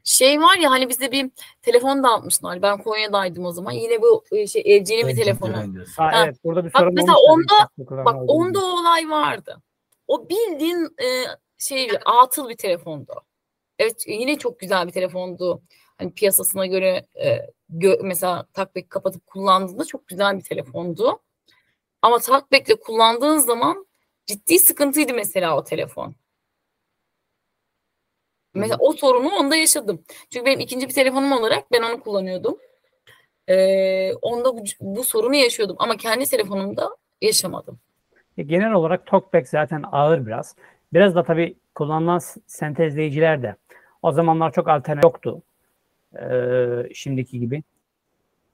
Şey var ya hani bize bir telefon da atmışlar. Ben Konya'daydım o zaman. Yine bu e, şey LG'nin bir telefonu. ha, Ha, evet burada bir bak sorun mesela olmuş tabii. onda- Bak onda o olay vardı. O bildiğin e, şey bir atıl bir telefondu. Evet yine çok güzel bir telefondu. Hani piyasasına göre e, gö- mesela takbek kapatıp kullandığında çok güzel bir telefondu. Ama takbekle kullandığın zaman ciddi sıkıntıydı mesela o telefon. Mesela o sorunu onda yaşadım. Çünkü benim ikinci bir telefonum olarak ben onu kullanıyordum. Ee, onda bu, bu sorunu yaşıyordum ama kendi telefonumda yaşamadım. E, Genel olarak TalkBack zaten ağır biraz. Biraz da tabii kullanılan sentezleyiciler de o zamanlar çok alternatif yoktu. Ee, şimdiki gibi.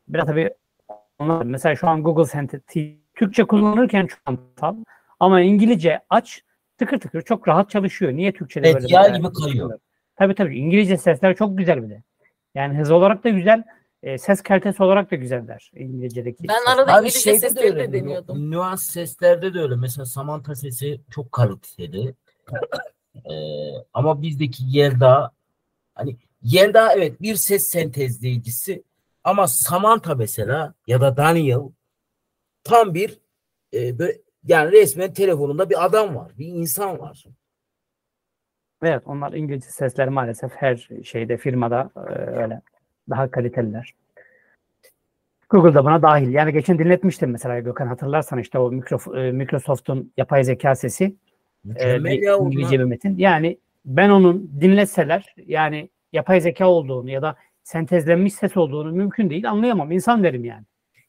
Biraz tabii onlar, mesela şu an Google Sentez Türkçe kullanırken çok antal ama İngilizce aç tıkır tıkır çok rahat çalışıyor. Niye Türkçe'de Evet, böyle? böyle- gibi kayıyor. Tabii tabii. İngilizce sesler çok güzel bir de. Yani hız olarak da güzel, e, ses kalitesi olarak da güzeller İngilizce'deki. Ben sesler. arada Abi İngilizce de sesleri de öyle. deniyordum. Nüans seslerde de öyle. Mesela Samantha sesi çok kaliteli. Ee, [LAUGHS] ama bizdeki Yelda hani Yelda evet bir ses sentezleyicisi ama Samantha mesela ya da Daniel tam bir e, böyle, yani resmen telefonunda bir adam var. Bir insan var. Evet, onlar İngilizce sesler maalesef her şeyde firmada e, öyle daha kaliteliler. Google da buna dahil. Yani geçen dinletmiştim mesela Gökhan hatırlarsan işte o e, Microsoft'un yapay zeka sesi e, Mükemmel ya İngilizce onlar. bir metin. Yani ben onun dinleseler yani yapay zeka olduğunu ya da sentezlenmiş ses olduğunu mümkün değil anlayamam. İnsan derim yani.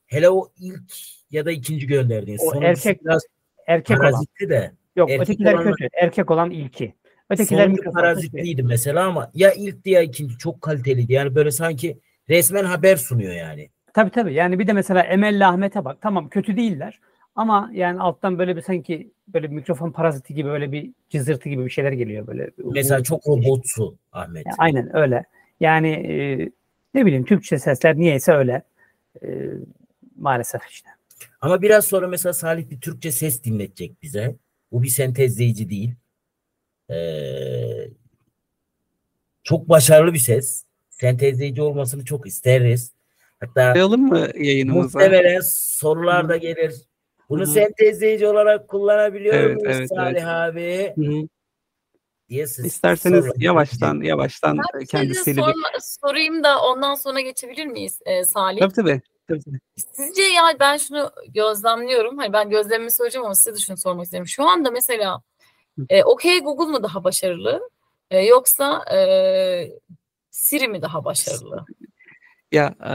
Hele o ilk ya da ikinci gönderdiğin. O Sonuncusu erkek- biraz Erkek olan. de. Yok erkek ötekiler olanlar- kötü. Erkek olan ilki. Ötekiler Sonuncu şey- parazitliydi mesela ama ya ilk ya ikinci çok kaliteliydi. Yani böyle sanki resmen haber sunuyor yani. Tabii tabii. Yani bir de mesela Emel'le Ahmet'e bak. Tamam kötü değiller. Ama yani alttan böyle bir sanki böyle bir mikrofon paraziti gibi böyle bir cızırtı gibi bir şeyler geliyor böyle. Mesela çok robotsu Ahmet. Ya, aynen öyle. Yani e, ne bileyim Türkçe sesler niyeyse öyle. E, maalesef işte. Ama biraz sonra mesela Salih bir Türkçe ses dinletecek bize. Bu bir sentezleyici değil. Ee, çok başarılı bir ses. Sentezleyici olmasını çok isteriz. Hatta Başlayalım mı yayınımıza? muhtemelen sorular da gelir. Bunu Hı. sentezleyici olarak kullanabiliyor Evet, muyuz evet, Salih evet. abi? Diye siz İsterseniz yavaştan yavaştan Ben bir şey kendisiyle bir... sorma, sorayım da ondan sonra geçebilir miyiz e, Salih? Tabii tabii. Tabii. Sizce ya ben şunu gözlemliyorum. Hani ben gözlemimi söyleyeceğim ama size de şunu sormak istedim. Şu anda mesela e, OK Google mu daha başarılı E, yoksa e, Siri mi daha başarılı? Ya e,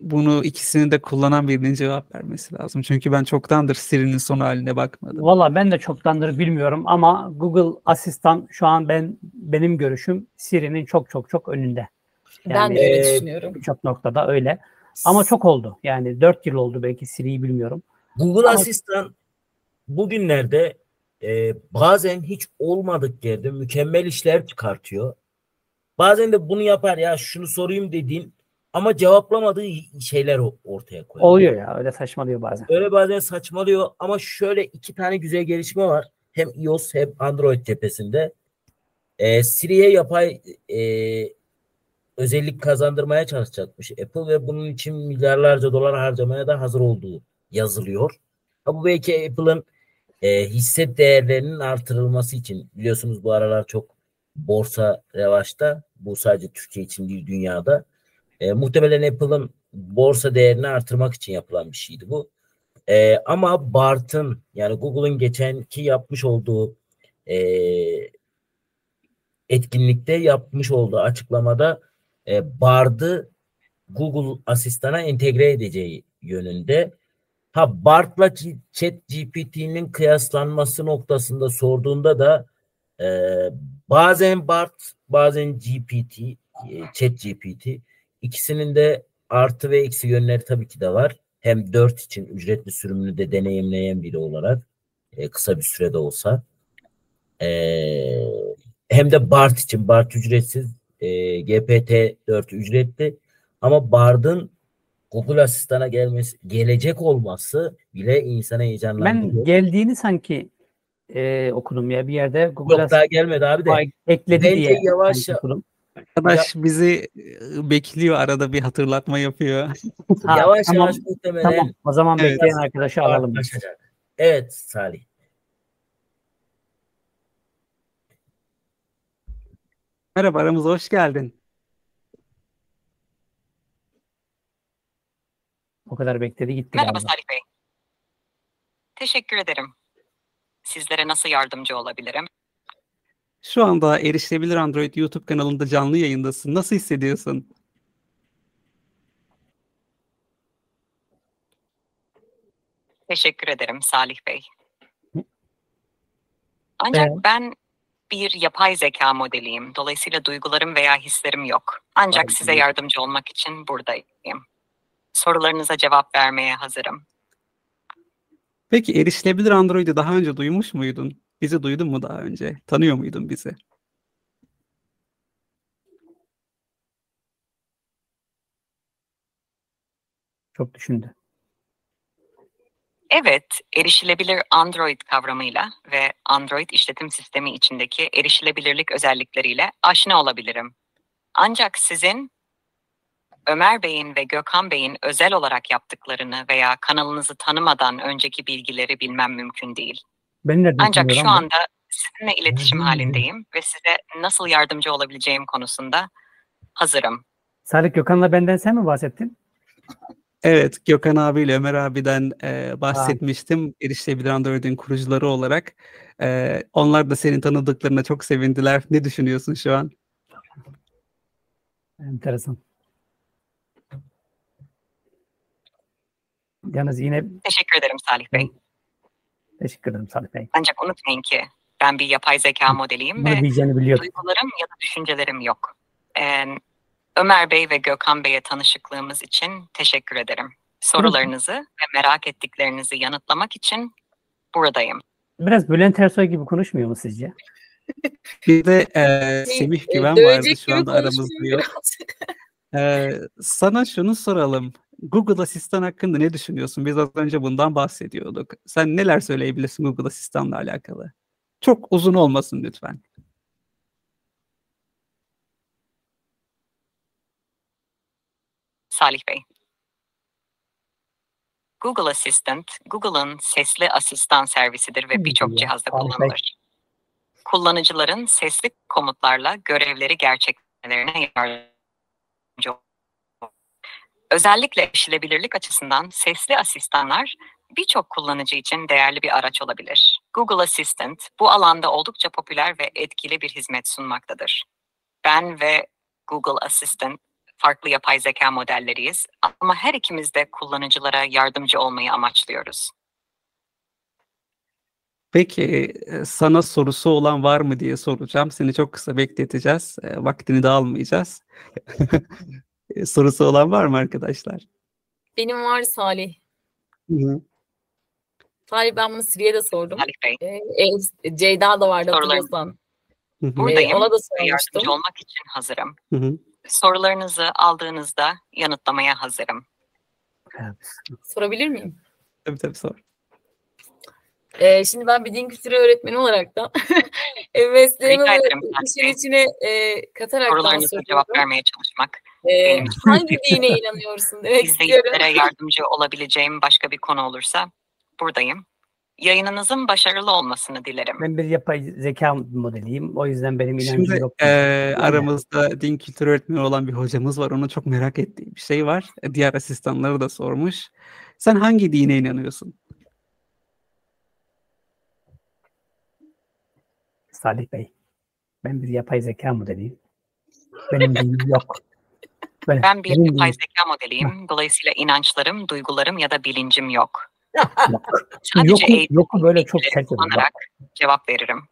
bunu ikisini de kullanan birinin cevap vermesi lazım. Çünkü ben çoktandır Siri'nin son haline bakmadım. Valla ben de çoktandır bilmiyorum ama Google Asistan şu an ben benim görüşüm Siri'nin çok çok çok önünde. ben Yani de öyle e, düşünüyorum. birçok noktada öyle. Ama çok oldu. Yani 4 yıl oldu belki Siri'yi bilmiyorum. Google Ama- Asistan bugünlerde e, bazen hiç olmadık yerde mükemmel işler çıkartıyor. Bazen de bunu yapar ya şunu sorayım dediğin ama cevaplamadığı şeyler ortaya koyuyor. Oluyor ya öyle saçmalıyor bazen. Öyle bazen saçmalıyor ama şöyle iki tane güzel gelişme var. Hem iOS hem Android cephesinde. E, Siri'ye yapay e, özellik kazandırmaya çalışacakmış Apple ve bunun için milyarlarca dolar harcamaya da hazır olduğu yazılıyor. Ha, bu belki Apple'ın e, hisse değerlerinin artırılması için biliyorsunuz bu aralar çok borsa revaçta. Bu sadece Türkiye için değil dünyada. E, muhtemelen Apple'ın borsa değerini artırmak için yapılan bir şeydi bu. E, ama Bart'ın yani Google'ın geçenki yapmış olduğu e, etkinlikte yapmış olduğu açıklamada e, Bard'ı Google Asistan'a entegre edeceği yönünde. Ha Bard'la Chat GPT'nin kıyaslanması noktasında sorduğunda da e, bazen Bard bazen GPT e, Chat GPT ikisinin de artı ve eksi yönleri tabii ki de var. Hem 4 için ücretli sürümünü de deneyimleyen biri olarak e, kısa bir sürede olsa e, hem de BART için BART ücretsiz e, GPT-4 ücretli ama BART'ın Google Asistan'a gelmesi gelecek olması bile insana heyecanlandırıyor. Ben geldiğini sanki e, okudum ya bir yerde Google Yok daha gelmedi abi de. Ekledi Bence diye yavaş sanki ya- okudum. Arkadaş bizi e, bekliyor arada bir hatırlatma yapıyor. Ha, yavaş tamam, yavaş muhtemelen Tamam o zaman Evet. bekleyen arkadaşı alalım. Evet Salih. Merhaba aramıza hoş geldin. O kadar bekledi gitti Merhaba galiba. Salih Bey. Teşekkür ederim. Sizlere nasıl yardımcı olabilirim? Şu anda Erişilebilir Android YouTube kanalında canlı yayındasın. Nasıl hissediyorsun? Teşekkür ederim Salih Bey. Ancak Evet. ben bir yapay zeka modeliyim. Dolayısıyla duygularım veya hislerim yok. Ancak size yardımcı olmak için buradayım. Sorularınıza cevap vermeye hazırım. Peki erişilebilir Android'i daha önce duymuş muydun? Bizi duydun mu daha önce? Tanıyor muydun bizi? Çok düşündü. Evet, erişilebilir Android kavramıyla ve Android işletim sistemi içindeki erişilebilirlik özellikleriyle aşina olabilirim. Ancak sizin Ömer Bey'in ve Gökhan Bey'in özel olarak yaptıklarını veya kanalınızı tanımadan önceki bilgileri bilmem mümkün değil. Nereden Ancak şu anda sizinle iletişim halindeyim ve size nasıl yardımcı olabileceğim konusunda hazırım. Salih Gökhan'la benden sen mi bahsettin? Evet, Gökhan abiyle Ömer abiden e, bahsetmiştim. Erişilebilir Android'in kurucuları olarak. E, onlar da senin tanıdıklarına çok sevindiler. Ne düşünüyorsun şu an? Enteresan. Yalnız yine Teşekkür ederim Salih Bey. teşekkür ederim Salih Bey. Ancak unutmayın ki ben bir yapay zeka modeliyim Bunu ve diyeceğini biliyordum. duygularım ya da düşüncelerim yok. Ee, Ömer Bey ve Gökhan Bey'e tanışıklığımız için teşekkür ederim. Sorularınızı ve merak ettiklerinizi yanıtlamak için buradayım. Biraz Bülent Ersoy gibi konuşmuyor mu sizce? [LAUGHS] Bir de e, Semih E, Güven vardı şu anda aramızda yok. biraz. [LAUGHS] E, sana şunu soralım. Google Asistan hakkında ne düşünüyorsun? Biz az önce bundan bahsediyorduk. Sen neler söyleyebilirsin Google Asistan'la alakalı? Çok uzun olmasın lütfen. Salih Bey. Google Assistant, Google'ın sesli asistan servisidir ve birçok cihazda kullanılır. Kullanıcıların sesli komutlarla görevleri gerçekleştirmelerine yardımcı olur. Özellikle erişilebilirlik açısından sesli asistanlar birçok kullanıcı için değerli bir araç olabilir. Google Assistant bu alanda oldukça popüler ve etkili bir hizmet sunmaktadır. Ben ve Google Assistant farklı yapay zeka modelleriyiz ama her ikimiz de kullanıcılara yardımcı olmayı amaçlıyoruz. Peki e, sana sorusu olan var mı diye soracağım. Seni çok kısa bekleteceğiz. E, Vaktini de almayacağız. [LAUGHS] E, Sorusu olan var mı arkadaşlar? Benim var Salih. Hı hı. Salih ben bunu Siri'ye de sordum. Salih Bey, Ee, e, Ceyda da vardı hatırlıyorsan. Hı hı. buradayım ona da sormuştum. yardımcı olmak için hazırım. Hı hı. Sorularınızı aldığınızda yanıtlamaya hazırım. Sorabilir miyim? Tabii tabii sor. Ee, şimdi ben bir din kültürü öğretmeni [LAUGHS] olarak da e, mesleğimi işin içine e, katarak Sorularınıza soruyorum. cevap vermeye çalışmak, Ee, hangi dine inanıyorsun demek istiyorum. yardımcı olabileceğim başka bir konu olursa buradayım. Yayınınızın başarılı olmasını dilerim. Ben bir yapay zeka modeliyim. O yüzden benim inancım Şimdi yok. e, aramızda din kültürü öğretmeni olan bir hocamız var. Onun çok merak ettiği bir şey var. E, Diğer asistanları da sormuş. Sen hangi dine inanıyorsun? Salih Bey. Ben bir yapay zeka modeliyim. Benim dinim yok. Benim, Ben bir yapay zeka modeliyim. Dolayısıyla inançlarım, duygularım ya da bilincim yok. Yok. Yoku böyle çok sert cevap veririm.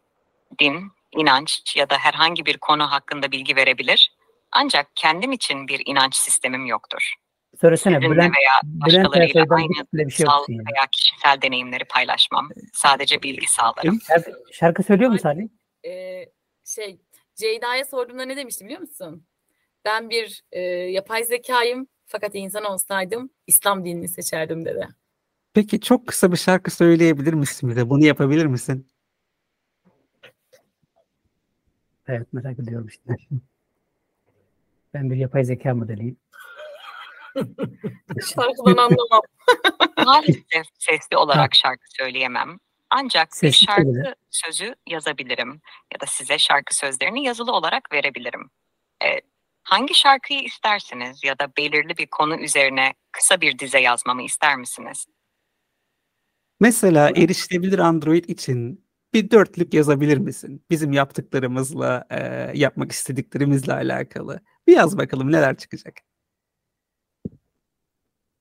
Din, inanç ya da herhangi bir konu hakkında bilgi verebilir. Ancak kendim için bir inanç sistemim yoktur. Söylesene Sizinle Bülent, veya Bülent başkalarıyla Ersoy'dan aynı bir, bir şey yoksun yani. veya kişisel deneyimleri paylaşmam. Sadece bilgi sağlarım. Şarkı, şarkı söylüyor mu Salih? Ee, şey Ceyda'ya sorduğumda ne demişti biliyor musun? Ben bir e, yapay zekayım fakat insan olsaydım İslam dinini seçerdim dedi. Peki çok kısa bir şarkı söyleyebilir misin bize? Bunu yapabilir misin? Evet merak ediyorum işte. Ben bir yapay zeka modeliyim. [LAUGHS] Şarkıdan anlamam. [LAUGHS] Maalesef sesli olarak şarkı söyleyemem. Ancak bir şarkı sözü yazabilirim ya da size şarkı sözlerini yazılı olarak verebilirim. Ee, hangi şarkıyı istersiniz ya da belirli bir konu üzerine kısa bir dize yazmamı ister misiniz? Mesela erişilebilir Android için bir dörtlük yazabilir misin? Bizim yaptıklarımızla, e, yapmak istediklerimizle alakalı. Bir yaz bakalım neler çıkacak.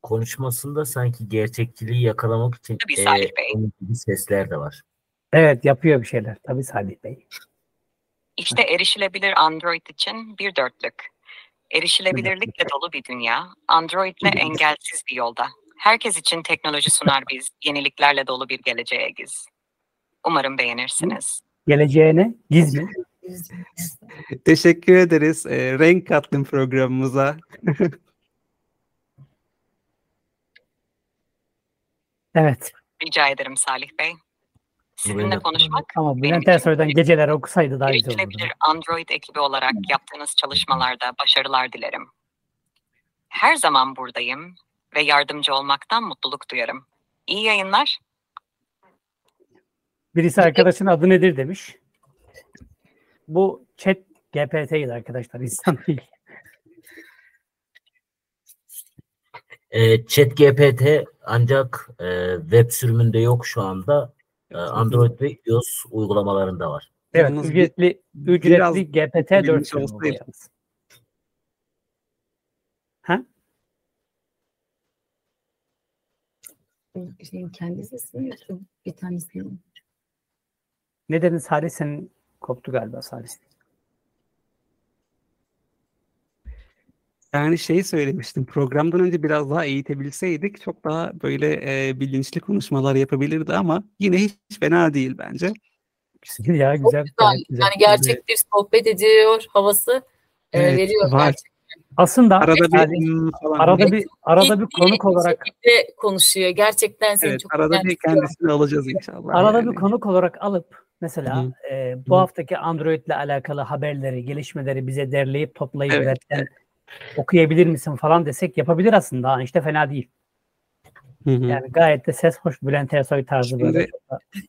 Konuşmasında sanki gerçekçiliği yakalamak için Tabii Salih Bey. onun gibi sesler de var. Evet yapıyor bir şeyler. Tabii Salih Bey. İşte erişilebilir Android için bir dörtlük. Erişilebilirlikle dolu bir dünya, Android'le engelsiz bir yolda. Herkes için teknoloji sunar biz, yeniliklerle dolu bir geleceğe giz. Umarım beğenirsiniz. Geleceğine giz mi? Teşekkür ederiz. E, renk kattın programımıza. Evet. Rica ederim Salih Bey. Sizinle konuşmak Ama Bülent Ersoy'dan geceler okusaydı daha güzel olurdu. Android ekibi olarak yaptığınız çalışmalarda başarılar dilerim. Her zaman buradayım ve yardımcı olmaktan mutluluk duyarım. İyi yayınlar. Birisi arkadaşın adı nedir demiş. Bu chat GPT'ydi arkadaşlar. insan değil. E, Chat GPT ancak e, web sürümünde yok şu anda. E, Android ve iOS uygulamalarında var. Evet, Yalnız bir- ücretli biraz ücretli GPT 4 bilinç sürümü bu olsaydı. Ha? Şeyin kendi sesini bir tanesini. Ne dedin Salih? Senin koptu galiba Salih. Yani şeyi söylemiştim. Programdan önce biraz daha eğitebilseydik çok daha böyle e, bilinçli konuşmalar yapabilirdi ama yine hiç fena değil bence. [LAUGHS] Güzel ya Çok güzel. güzel. güzel. Yani gerçek bir sohbet ediyor havası e, Evet, veriyor var. gerçekten. Aslında Arada bir Salih, "Hmm" falan. arada bir arada bir konuk olarak konuşuyor. Gerçekten seni evet, çok arada bir kendisini alacağız inşallah. arada yani. bir konuk olarak alıp mesela Hı. e, bu Hı. haftaki Android ile alakalı haberleri, gelişmeleri bize derleyip toplayıp Evet, webten okuyabilir misin falan desek yapabilir aslında. İşte fena değil. Hı hı. Yani gayet de ses hoş Bülent Ersoy tarzı böyle.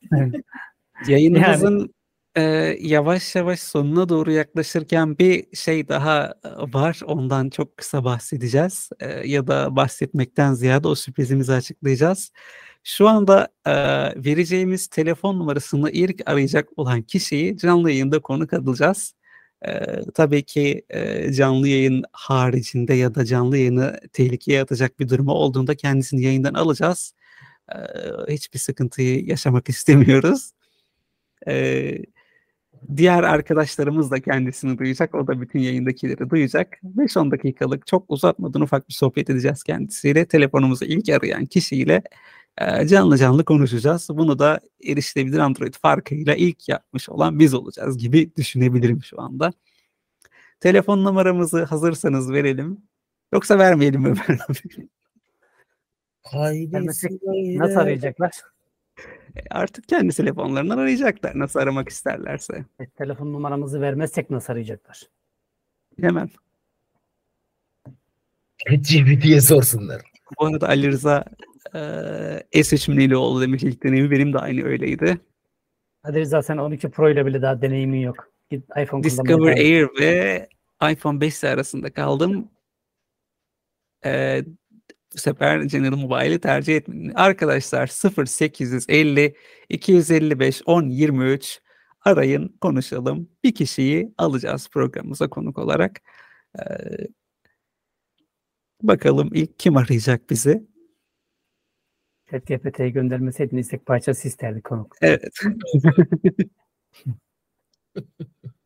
Şimdi- [LAUGHS] Yayınımızın e, yavaş yavaş sonuna doğru yaklaşırken bir şey daha e, var. Ondan çok kısa bahsedeceğiz. E, ya da bahsetmekten ziyade o sürprizimizi açıklayacağız. Şu anda e, vereceğimiz telefon numarasını ilk arayacak olan kişiyi canlı yayında konuk alacağız. E, tabii ki e, canlı yayın haricinde ya da canlı yayını tehlikeye atacak bir durumu olduğunda kendisini yayından alacağız. E, hiçbir sıkıntıyı yaşamak istemiyoruz. Ee, diğer arkadaşlarımız da kendisini duyacak. O da bütün yayındakileri duyacak. 5-10 dakikalık çok uzatmadan ufak bir sohbet edeceğiz kendisiyle. Telefonumuzu ilk arayan kişiyle e, canlı canlı konuşacağız. Bunu da erişilebilir Android farkıyla ilk yapmış olan biz olacağız gibi düşünebilirim şu anda. Telefon numaramızı hazırsanız verelim. Yoksa vermeyelim mi? [LAUGHS] Haydi İsmail'e. Nasıl arayacaklar? Artık kendi telefonlarından arayacaklar nasıl aramak isterlerse. E, telefon numaramızı vermezsek nasıl arayacaklar? Hemen. GPT'ye sorsunlar. Bu arada Ali Rıza eee S3 Minelioğlu demiş ilk deneyimi. Benim de aynı öyleydi. Hadi Rıza sen 12 Pro ile bile daha deneyimin yok. Git iPhone Discover. Air ve iPhone 5 arasında kaldım. Eee, bu sefer General Mobile'i tercih etmedim. Arkadaşlar 0850 255 10 23 arayın konuşalım. Bir kişiyi alacağız programımıza konuk olarak. Eee, bakalım ilk kim arayacak bizi? ChatGPT'ye göndermeseydin istek parçası isterdik konuk. Evet. [LAUGHS]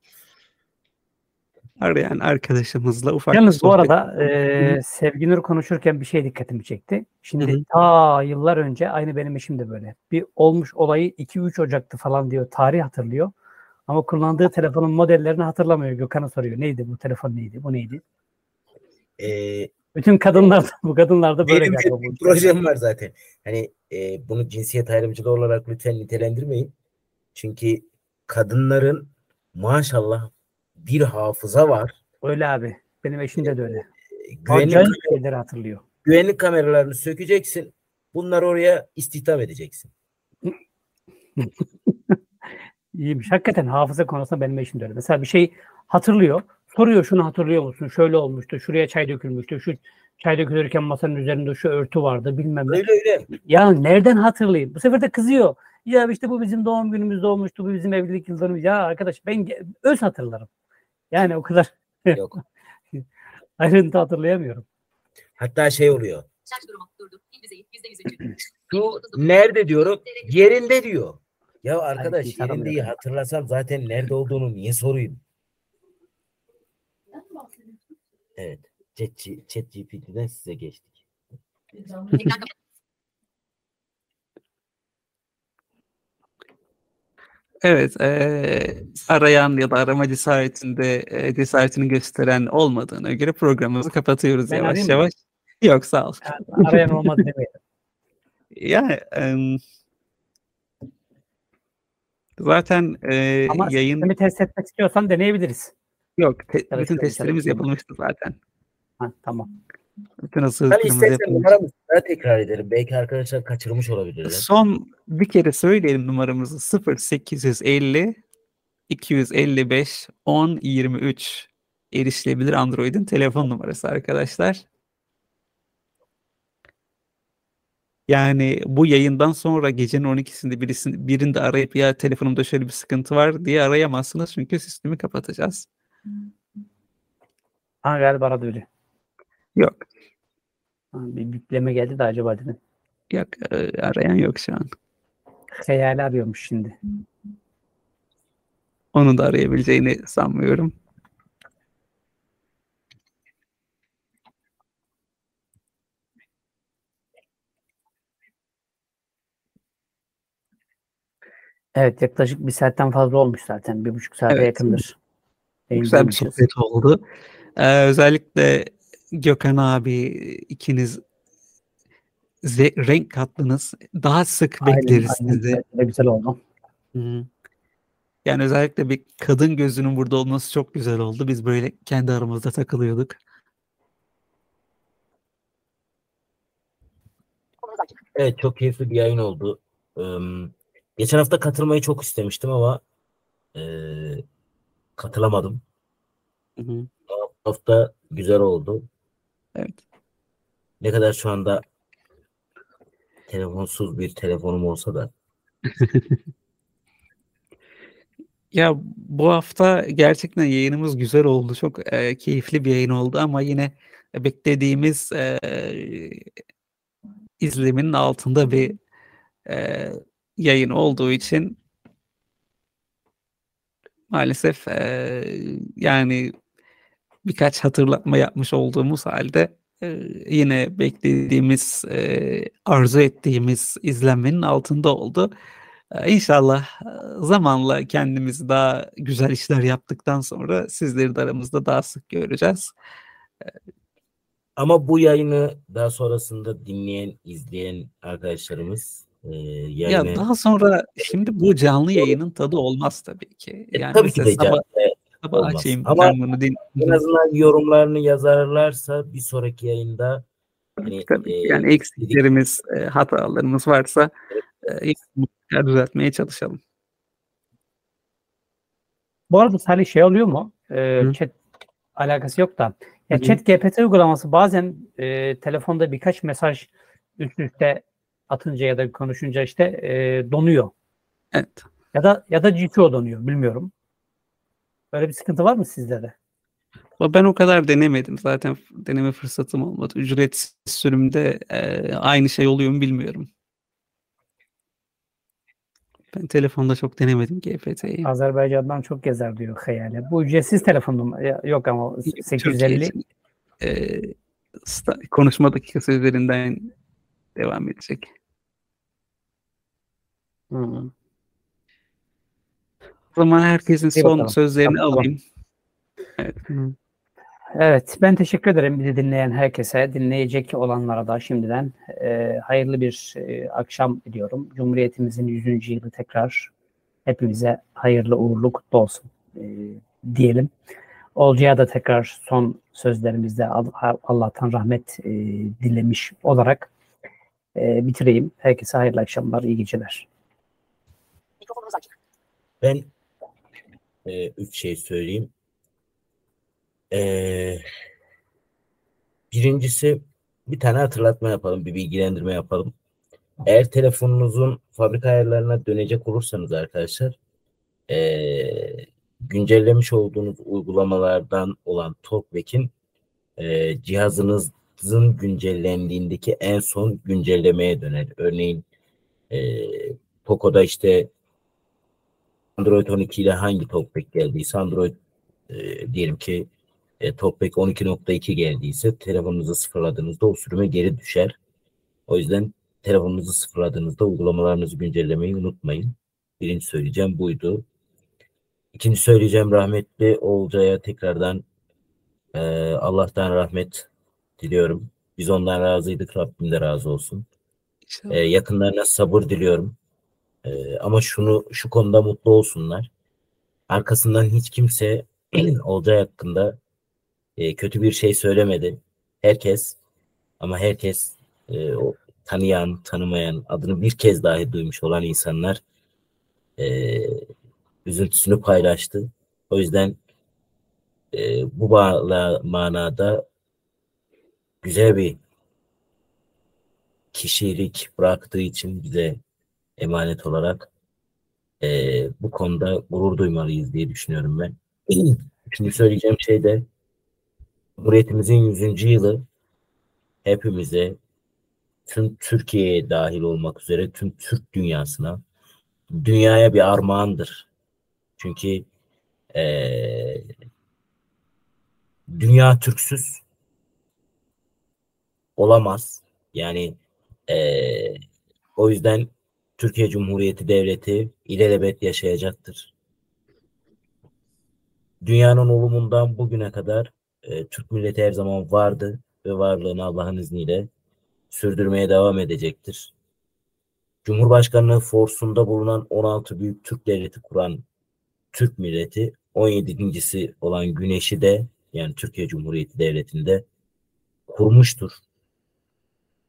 Arayan arkadaşımızla ufak bir Yalnız bu sohbet- arada e, Sevginur konuşurken bir şey dikkatimi çekti. Şimdi Hı hı. ta yıllar önce aynı benim eşim de böyle. Bir olmuş olayı 2-3 Ocak'tı falan diyor. Tarih hatırlıyor. Ama kullandığı telefonun modellerini hatırlamıyor. Gökhan'a soruyor. Neydi bu telefon neydi? Bu neydi? Ee, Bütün kadınlar da bu kadınlar da böyle benim bir bu. projem var zaten. Hani e, bunu cinsiyet ayrımcılığı olarak lütfen nitelendirmeyin. Çünkü kadınların maşallah bir hafıza var. Öyle abi. Benim eşim de, öyle. E, Güvenlik, Acayip şeyleri hatırlıyor. güvenlik kameralarını sökeceksin. Bunları oraya istihdam edeceksin. [LAUGHS] İyiymiş. Hakikaten hafıza konusunda benim eşim de öyle. Mesela bir şey hatırlıyor. Soruyor şunu hatırlıyor musun? Şöyle olmuştu. Şuraya çay dökülmüştü. Şu çay dökülürken masanın üzerinde şu örtü vardı. Bilmem ne. Öyle öyle. Ya nereden hatırlayayım? Bu sefer de kızıyor. Ya işte bu bizim doğum günümüzde olmuştu. Bu bizim evlilik yıldönümümüz. Ya arkadaş ben öz hatırlarım. Yani o kadar Yok. [LAUGHS] ayrıntı hatırlayamıyorum. Hatta şey oluyor. Şarj durumu durdu. Pil düzeyi %103'ü. Şu nerede diyorum? Yerinde diyor. Ya arkadaş aramıyor. yerindeyi hatırlasam zaten nerede olduğunu niye sorayım? Evet. Chat, Chat GPT'den size geçtik. Ekran kapalı. Evet, eee, arayan ya da arama cesaretinde eee, cesaretini gösteren olmadığına göre programımızı kapatıyoruz Ben yavaş yavaş. Yok sağ ol. Yani arayan olmaz demeyelim. [LAUGHS] Yani em, zaten eee, Ama yayın sistemi test etmek istiyorsan deneyebiliriz. yok. te- bütün testlerimiz yapılmıştı zaten. Ha, tamam. Bütün Hani hazırlıklarımız istersen numaramızı daha tekrar edelim. Belki arkadaşlar kaçırmış olabilirler. Son bir kere söyleyelim numaramızı 0850 255 10 23 erişilebilir Android'in telefon numarası arkadaşlar. Yani bu yayından sonra gecenin 12'sinde birisini, birinde arayıp ya telefonumda şöyle bir sıkıntı var diye arayamazsınız çünkü sistemi kapatacağız. Ha galiba aradı öyle. Yok. Bir bipleme geldi de acaba dedim. Yok e, arayan yok şu an. Hayali arıyormuş şimdi. Onu da arayabileceğini sanmıyorum. Evet yaklaşık bir saatten fazla olmuş zaten. Bir buçuk saate Evet. yakındır. Güzel bir sohbet oldu. Ee, özellikle Gökhan abi ikiniz ze- renk kattınız. Daha sık Aynen, bekleriz aynen. sizi. De güzel oldu. Hı. Yani özellikle bir kadın gözünün burada olması çok güzel oldu. Biz böyle kendi aramızda takılıyorduk. Evet çok keyifli bir yayın oldu. Ee, geçen hafta katılmayı çok istemiştim ama ee, katılamadım. Hı hı. Bu hafta güzel oldu. Evet. Ne kadar şu anda telefonsuz bir telefonum olsa da [LAUGHS] Ya bu hafta gerçekten yayınımız güzel oldu. Çok e, keyifli bir yayın oldu ama yine beklediğimiz e, izleminin altında bir e, yayın olduğu için maalesef e, yani birkaç hatırlatma yapmış olduğumuz halde e, yine beklediğimiz, e, arzu ettiğimiz izlenmenin altında oldu. E, İnşallah e, zamanla kendimizi daha güzel işler yaptıktan sonra sizleri de aramızda daha sık göreceğiz. ama bu yayını daha sonrasında dinleyen, izleyen arkadaşlarımız Ya yayını daha sonra şimdi bu canlı yayının tadı olmaz tabii ki. E, Yani tabii ki de sabah, sabah olmaz. açayım Ama ben bunu din en azından yorumlarını yazarlarsa bir sonraki yayında hani, Tabii e, yani eksiklerimiz, e, hatalarımız varsa e, mutlaka düzeltmeye çalışalım. Bu arada Salih şey oluyor mu? Hı. chat alakası yok da. Ya Hı chat GPT uygulaması bazen e, telefonda birkaç mesaj üst üste atınca ya da konuşunca işte e, donuyor. Evet. Ya da ya da GPO donuyor bilmiyorum. Böyle bir sıkıntı var mı sizde de? Ben o kadar denemedim. Zaten deneme fırsatım olmadı. Ücretsiz sürümde e, aynı şey oluyor mu bilmiyorum. Ben telefonda çok denemedim GPT'yi. Azerbaycan'dan çok gezer diyor Hayale. Bu ücretsiz telefonum mu? Yok ama Türkiye 850 için, e, konuşma dakikası üzerinden devam edecek. Hı. O zaman herkesin İyi son bakalım. sözlerini Tamam. alayım. Evet. Hı. Evet, ben teşekkür ederim bizi dinleyen herkese, dinleyecek olanlara da şimdiden e, hayırlı bir e, akşam diliyorum. Cumhuriyetimizin 100. yılı tekrar hepimize hayırlı uğurlu kutlu olsun e, diyelim. Olcay'a da tekrar son sözlerimizde Al- Allah'tan rahmet e, dilemiş olarak e, bitireyim. Herkese hayırlı akşamlar, iyi geceler. Ben e, üç şey söyleyeyim. E, birincisi bir tane hatırlatma yapalım, bir bilgilendirme yapalım. Eğer telefonunuzun fabrika ayarlarına dönecek olursanız arkadaşlar e, güncellemiş olduğunuz uygulamalardan olan TalkBack'in e, cihazınızın güncellendiğindeki en son güncellemeye döner. Örneğin e, Poco'da işte Android 12 ile hangi TalkBack geldiyse Android e, diyelim ki e, TalkBack 12.2 geldiyse telefonunuzu sıfırladığınızda o sürüme geri düşer. O yüzden telefonunuzu sıfırladığınızda uygulamalarınızı güncellemeyi unutmayın. Birinci söyleyeceğim buydu. İkinci söyleyeceğim rahmetli Olcay'a tekrardan e, Allah'tan rahmet diliyorum. Biz ondan razıydık. Rabbim de razı olsun. E, yakınlarına sabır diliyorum. E, ama şunu şu konuda mutlu olsunlar. Arkasından hiç kimse [CLEARS THROAT] Olcay hakkında e, kötü bir şey söylemedi. Herkes ama herkes e, o tanıyan, tanımayan, adını bir kez dahi duymuş olan insanlar e, üzüntüsünü paylaştı. O yüzden e, bu bağla, manada güzel bir kişilik bıraktığı için bize emanet olarak e, bu konuda gurur duymalıyız diye düşünüyorum ben. [CLEARS THROAT] Şimdi söyleyeceğim şey de Cumhuriyetimizin 100. yılı hepimize tüm Türkiye'ye dahil olmak üzere tüm Türk dünyasına dünyaya bir armağandır. Çünkü eee, dünya Türksüz olamaz. Yani eee, o yüzden Türkiye Cumhuriyeti Devleti ilelebet yaşayacaktır. Dünyanın olumundan bugüne kadar e, Türk milleti her zaman vardı ve varlığını Allah'ın izniyle sürdürmeye devam edecektir. Cumhurbaşkanlığı forsunda bulunan 16 büyük Türk devleti kuran Türk milleti 17.si olan Güneş'i de yani Türkiye Cumhuriyeti Devleti'nde kurmuştur.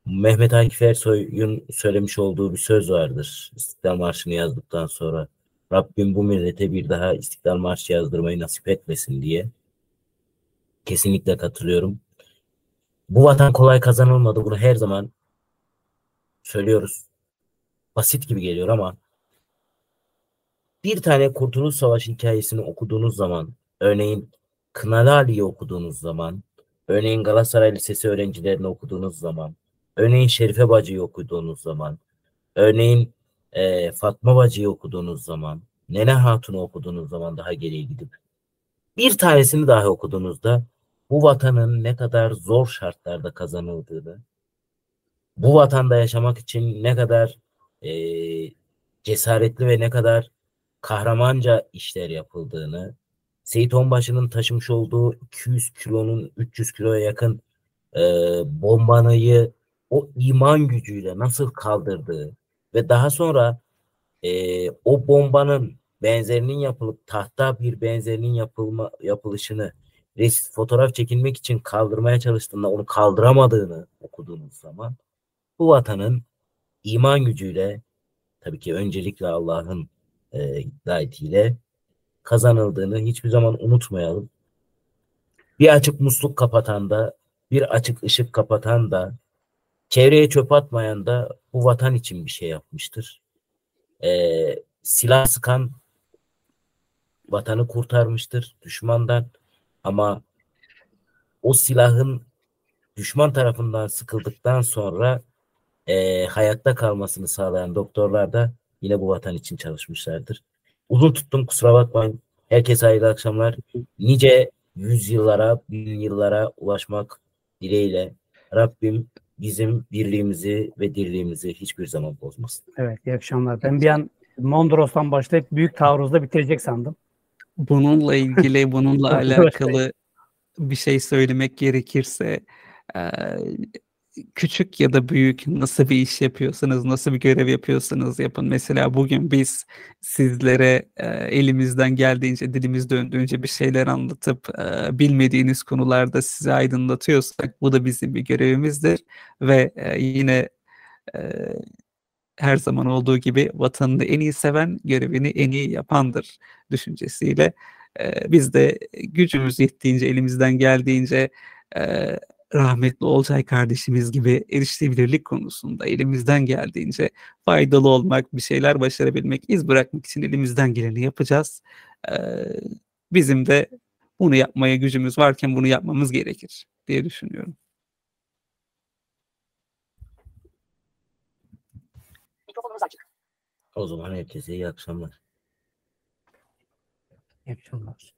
Mehmet Akif Ersoy'un söylemiş olduğu bir söz vardır. İstiklal Marşı'nı yazdıktan sonra Rabbim bu millete bir daha İstiklal Marşı yazdırmayı nasip etmesin diye. Kesinlikle katılıyorum. Bu vatan kolay kazanılmadı. Bunu her zaman söylüyoruz. Basit gibi geliyor ama bir tane Kurtuluş Savaşı hikayesini okuduğunuz zaman, örneğin Kınalı Ali'yi okuduğunuz zaman, örneğin Galatasaray Lisesi öğrencilerini okuduğunuz zaman, örneğin Şerife Bacı'yı okuduğunuz zaman, örneğin e, Fatma Bacı'yı okuduğunuz zaman, Nene Hatun'u okuduğunuz zaman daha geriye gidip bir tanesini dahi okuduğunuzda bu vatanın ne kadar zor şartlarda kazanıldığını, bu vatanda yaşamak için ne kadar e, cesaretli ve ne kadar kahramanca işler yapıldığını, Seyit Onbaşı'nın taşımış olduğu 200 kilonun 300 kiloya yakın e, bombanayı o iman gücüyle nasıl kaldırdığı ve daha sonra e, o bombanın benzerinin yapılıp tahta bir benzerinin yapılma yapılışını res, fotoğraf çekilmek için kaldırmaya çalıştığında onu kaldıramadığını okuduğunuz zaman bu vatanın iman gücüyle tabii ki öncelikle Allah'ın e, hidayetiyle kazanıldığını hiçbir zaman unutmayalım. Bir açık musluk kapatan da, bir açık ışık kapatan da, çevreye çöp atmayan da bu vatan için bir şey yapmıştır. Ee, silah sıkan vatanı kurtarmıştır düşmandan ama o silahın düşman tarafından sıkıldıktan sonra e, hayatta kalmasını sağlayan doktorlar da yine bu vatan için çalışmışlardır. Uzun tuttum kusura bakmayın. Herkese hayırlı akşamlar. Nice yüzyıllara, bin yıllara ulaşmak dileğiyle Rabbim bizim birliğimizi ve dirliğimizi hiçbir zaman bozmasın. Evet iyi akşamlar. Ben bir an Mondros'tan başlayıp büyük taarruzda bitirecek sandım. Bununla ilgili, [LAUGHS] bununla alakalı bir şey söylemek gerekirse eee, küçük ya da büyük nasıl bir iş yapıyorsanız, nasıl bir görev yapıyorsanız yapın. Mesela bugün biz sizlere eee, elimizden geldiğince, dilimiz döndüğünce bir şeyler anlatıp eee, bilmediğiniz konularda size aydınlatıyorsak bu da bizim bir görevimizdir ve eee, yine eee, her zaman olduğu gibi vatanını en iyi seven, görevini en iyi yapandır düşüncesiyle eee, biz de gücümüz yettiğince, elimizden geldiğince eee, rahmetli Olcay kardeşimiz gibi erişilebilirlik konusunda elimizden geldiğince faydalı olmak, bir şeyler başarabilmek, iz bırakmak için elimizden geleni yapacağız. Eee, bizim de bunu yapmaya gücümüz varken bunu yapmamız gerekir diye düşünüyorum. Mikrofonumuz açık. O zaman herkese iyi akşamlar. İyi akşamlar.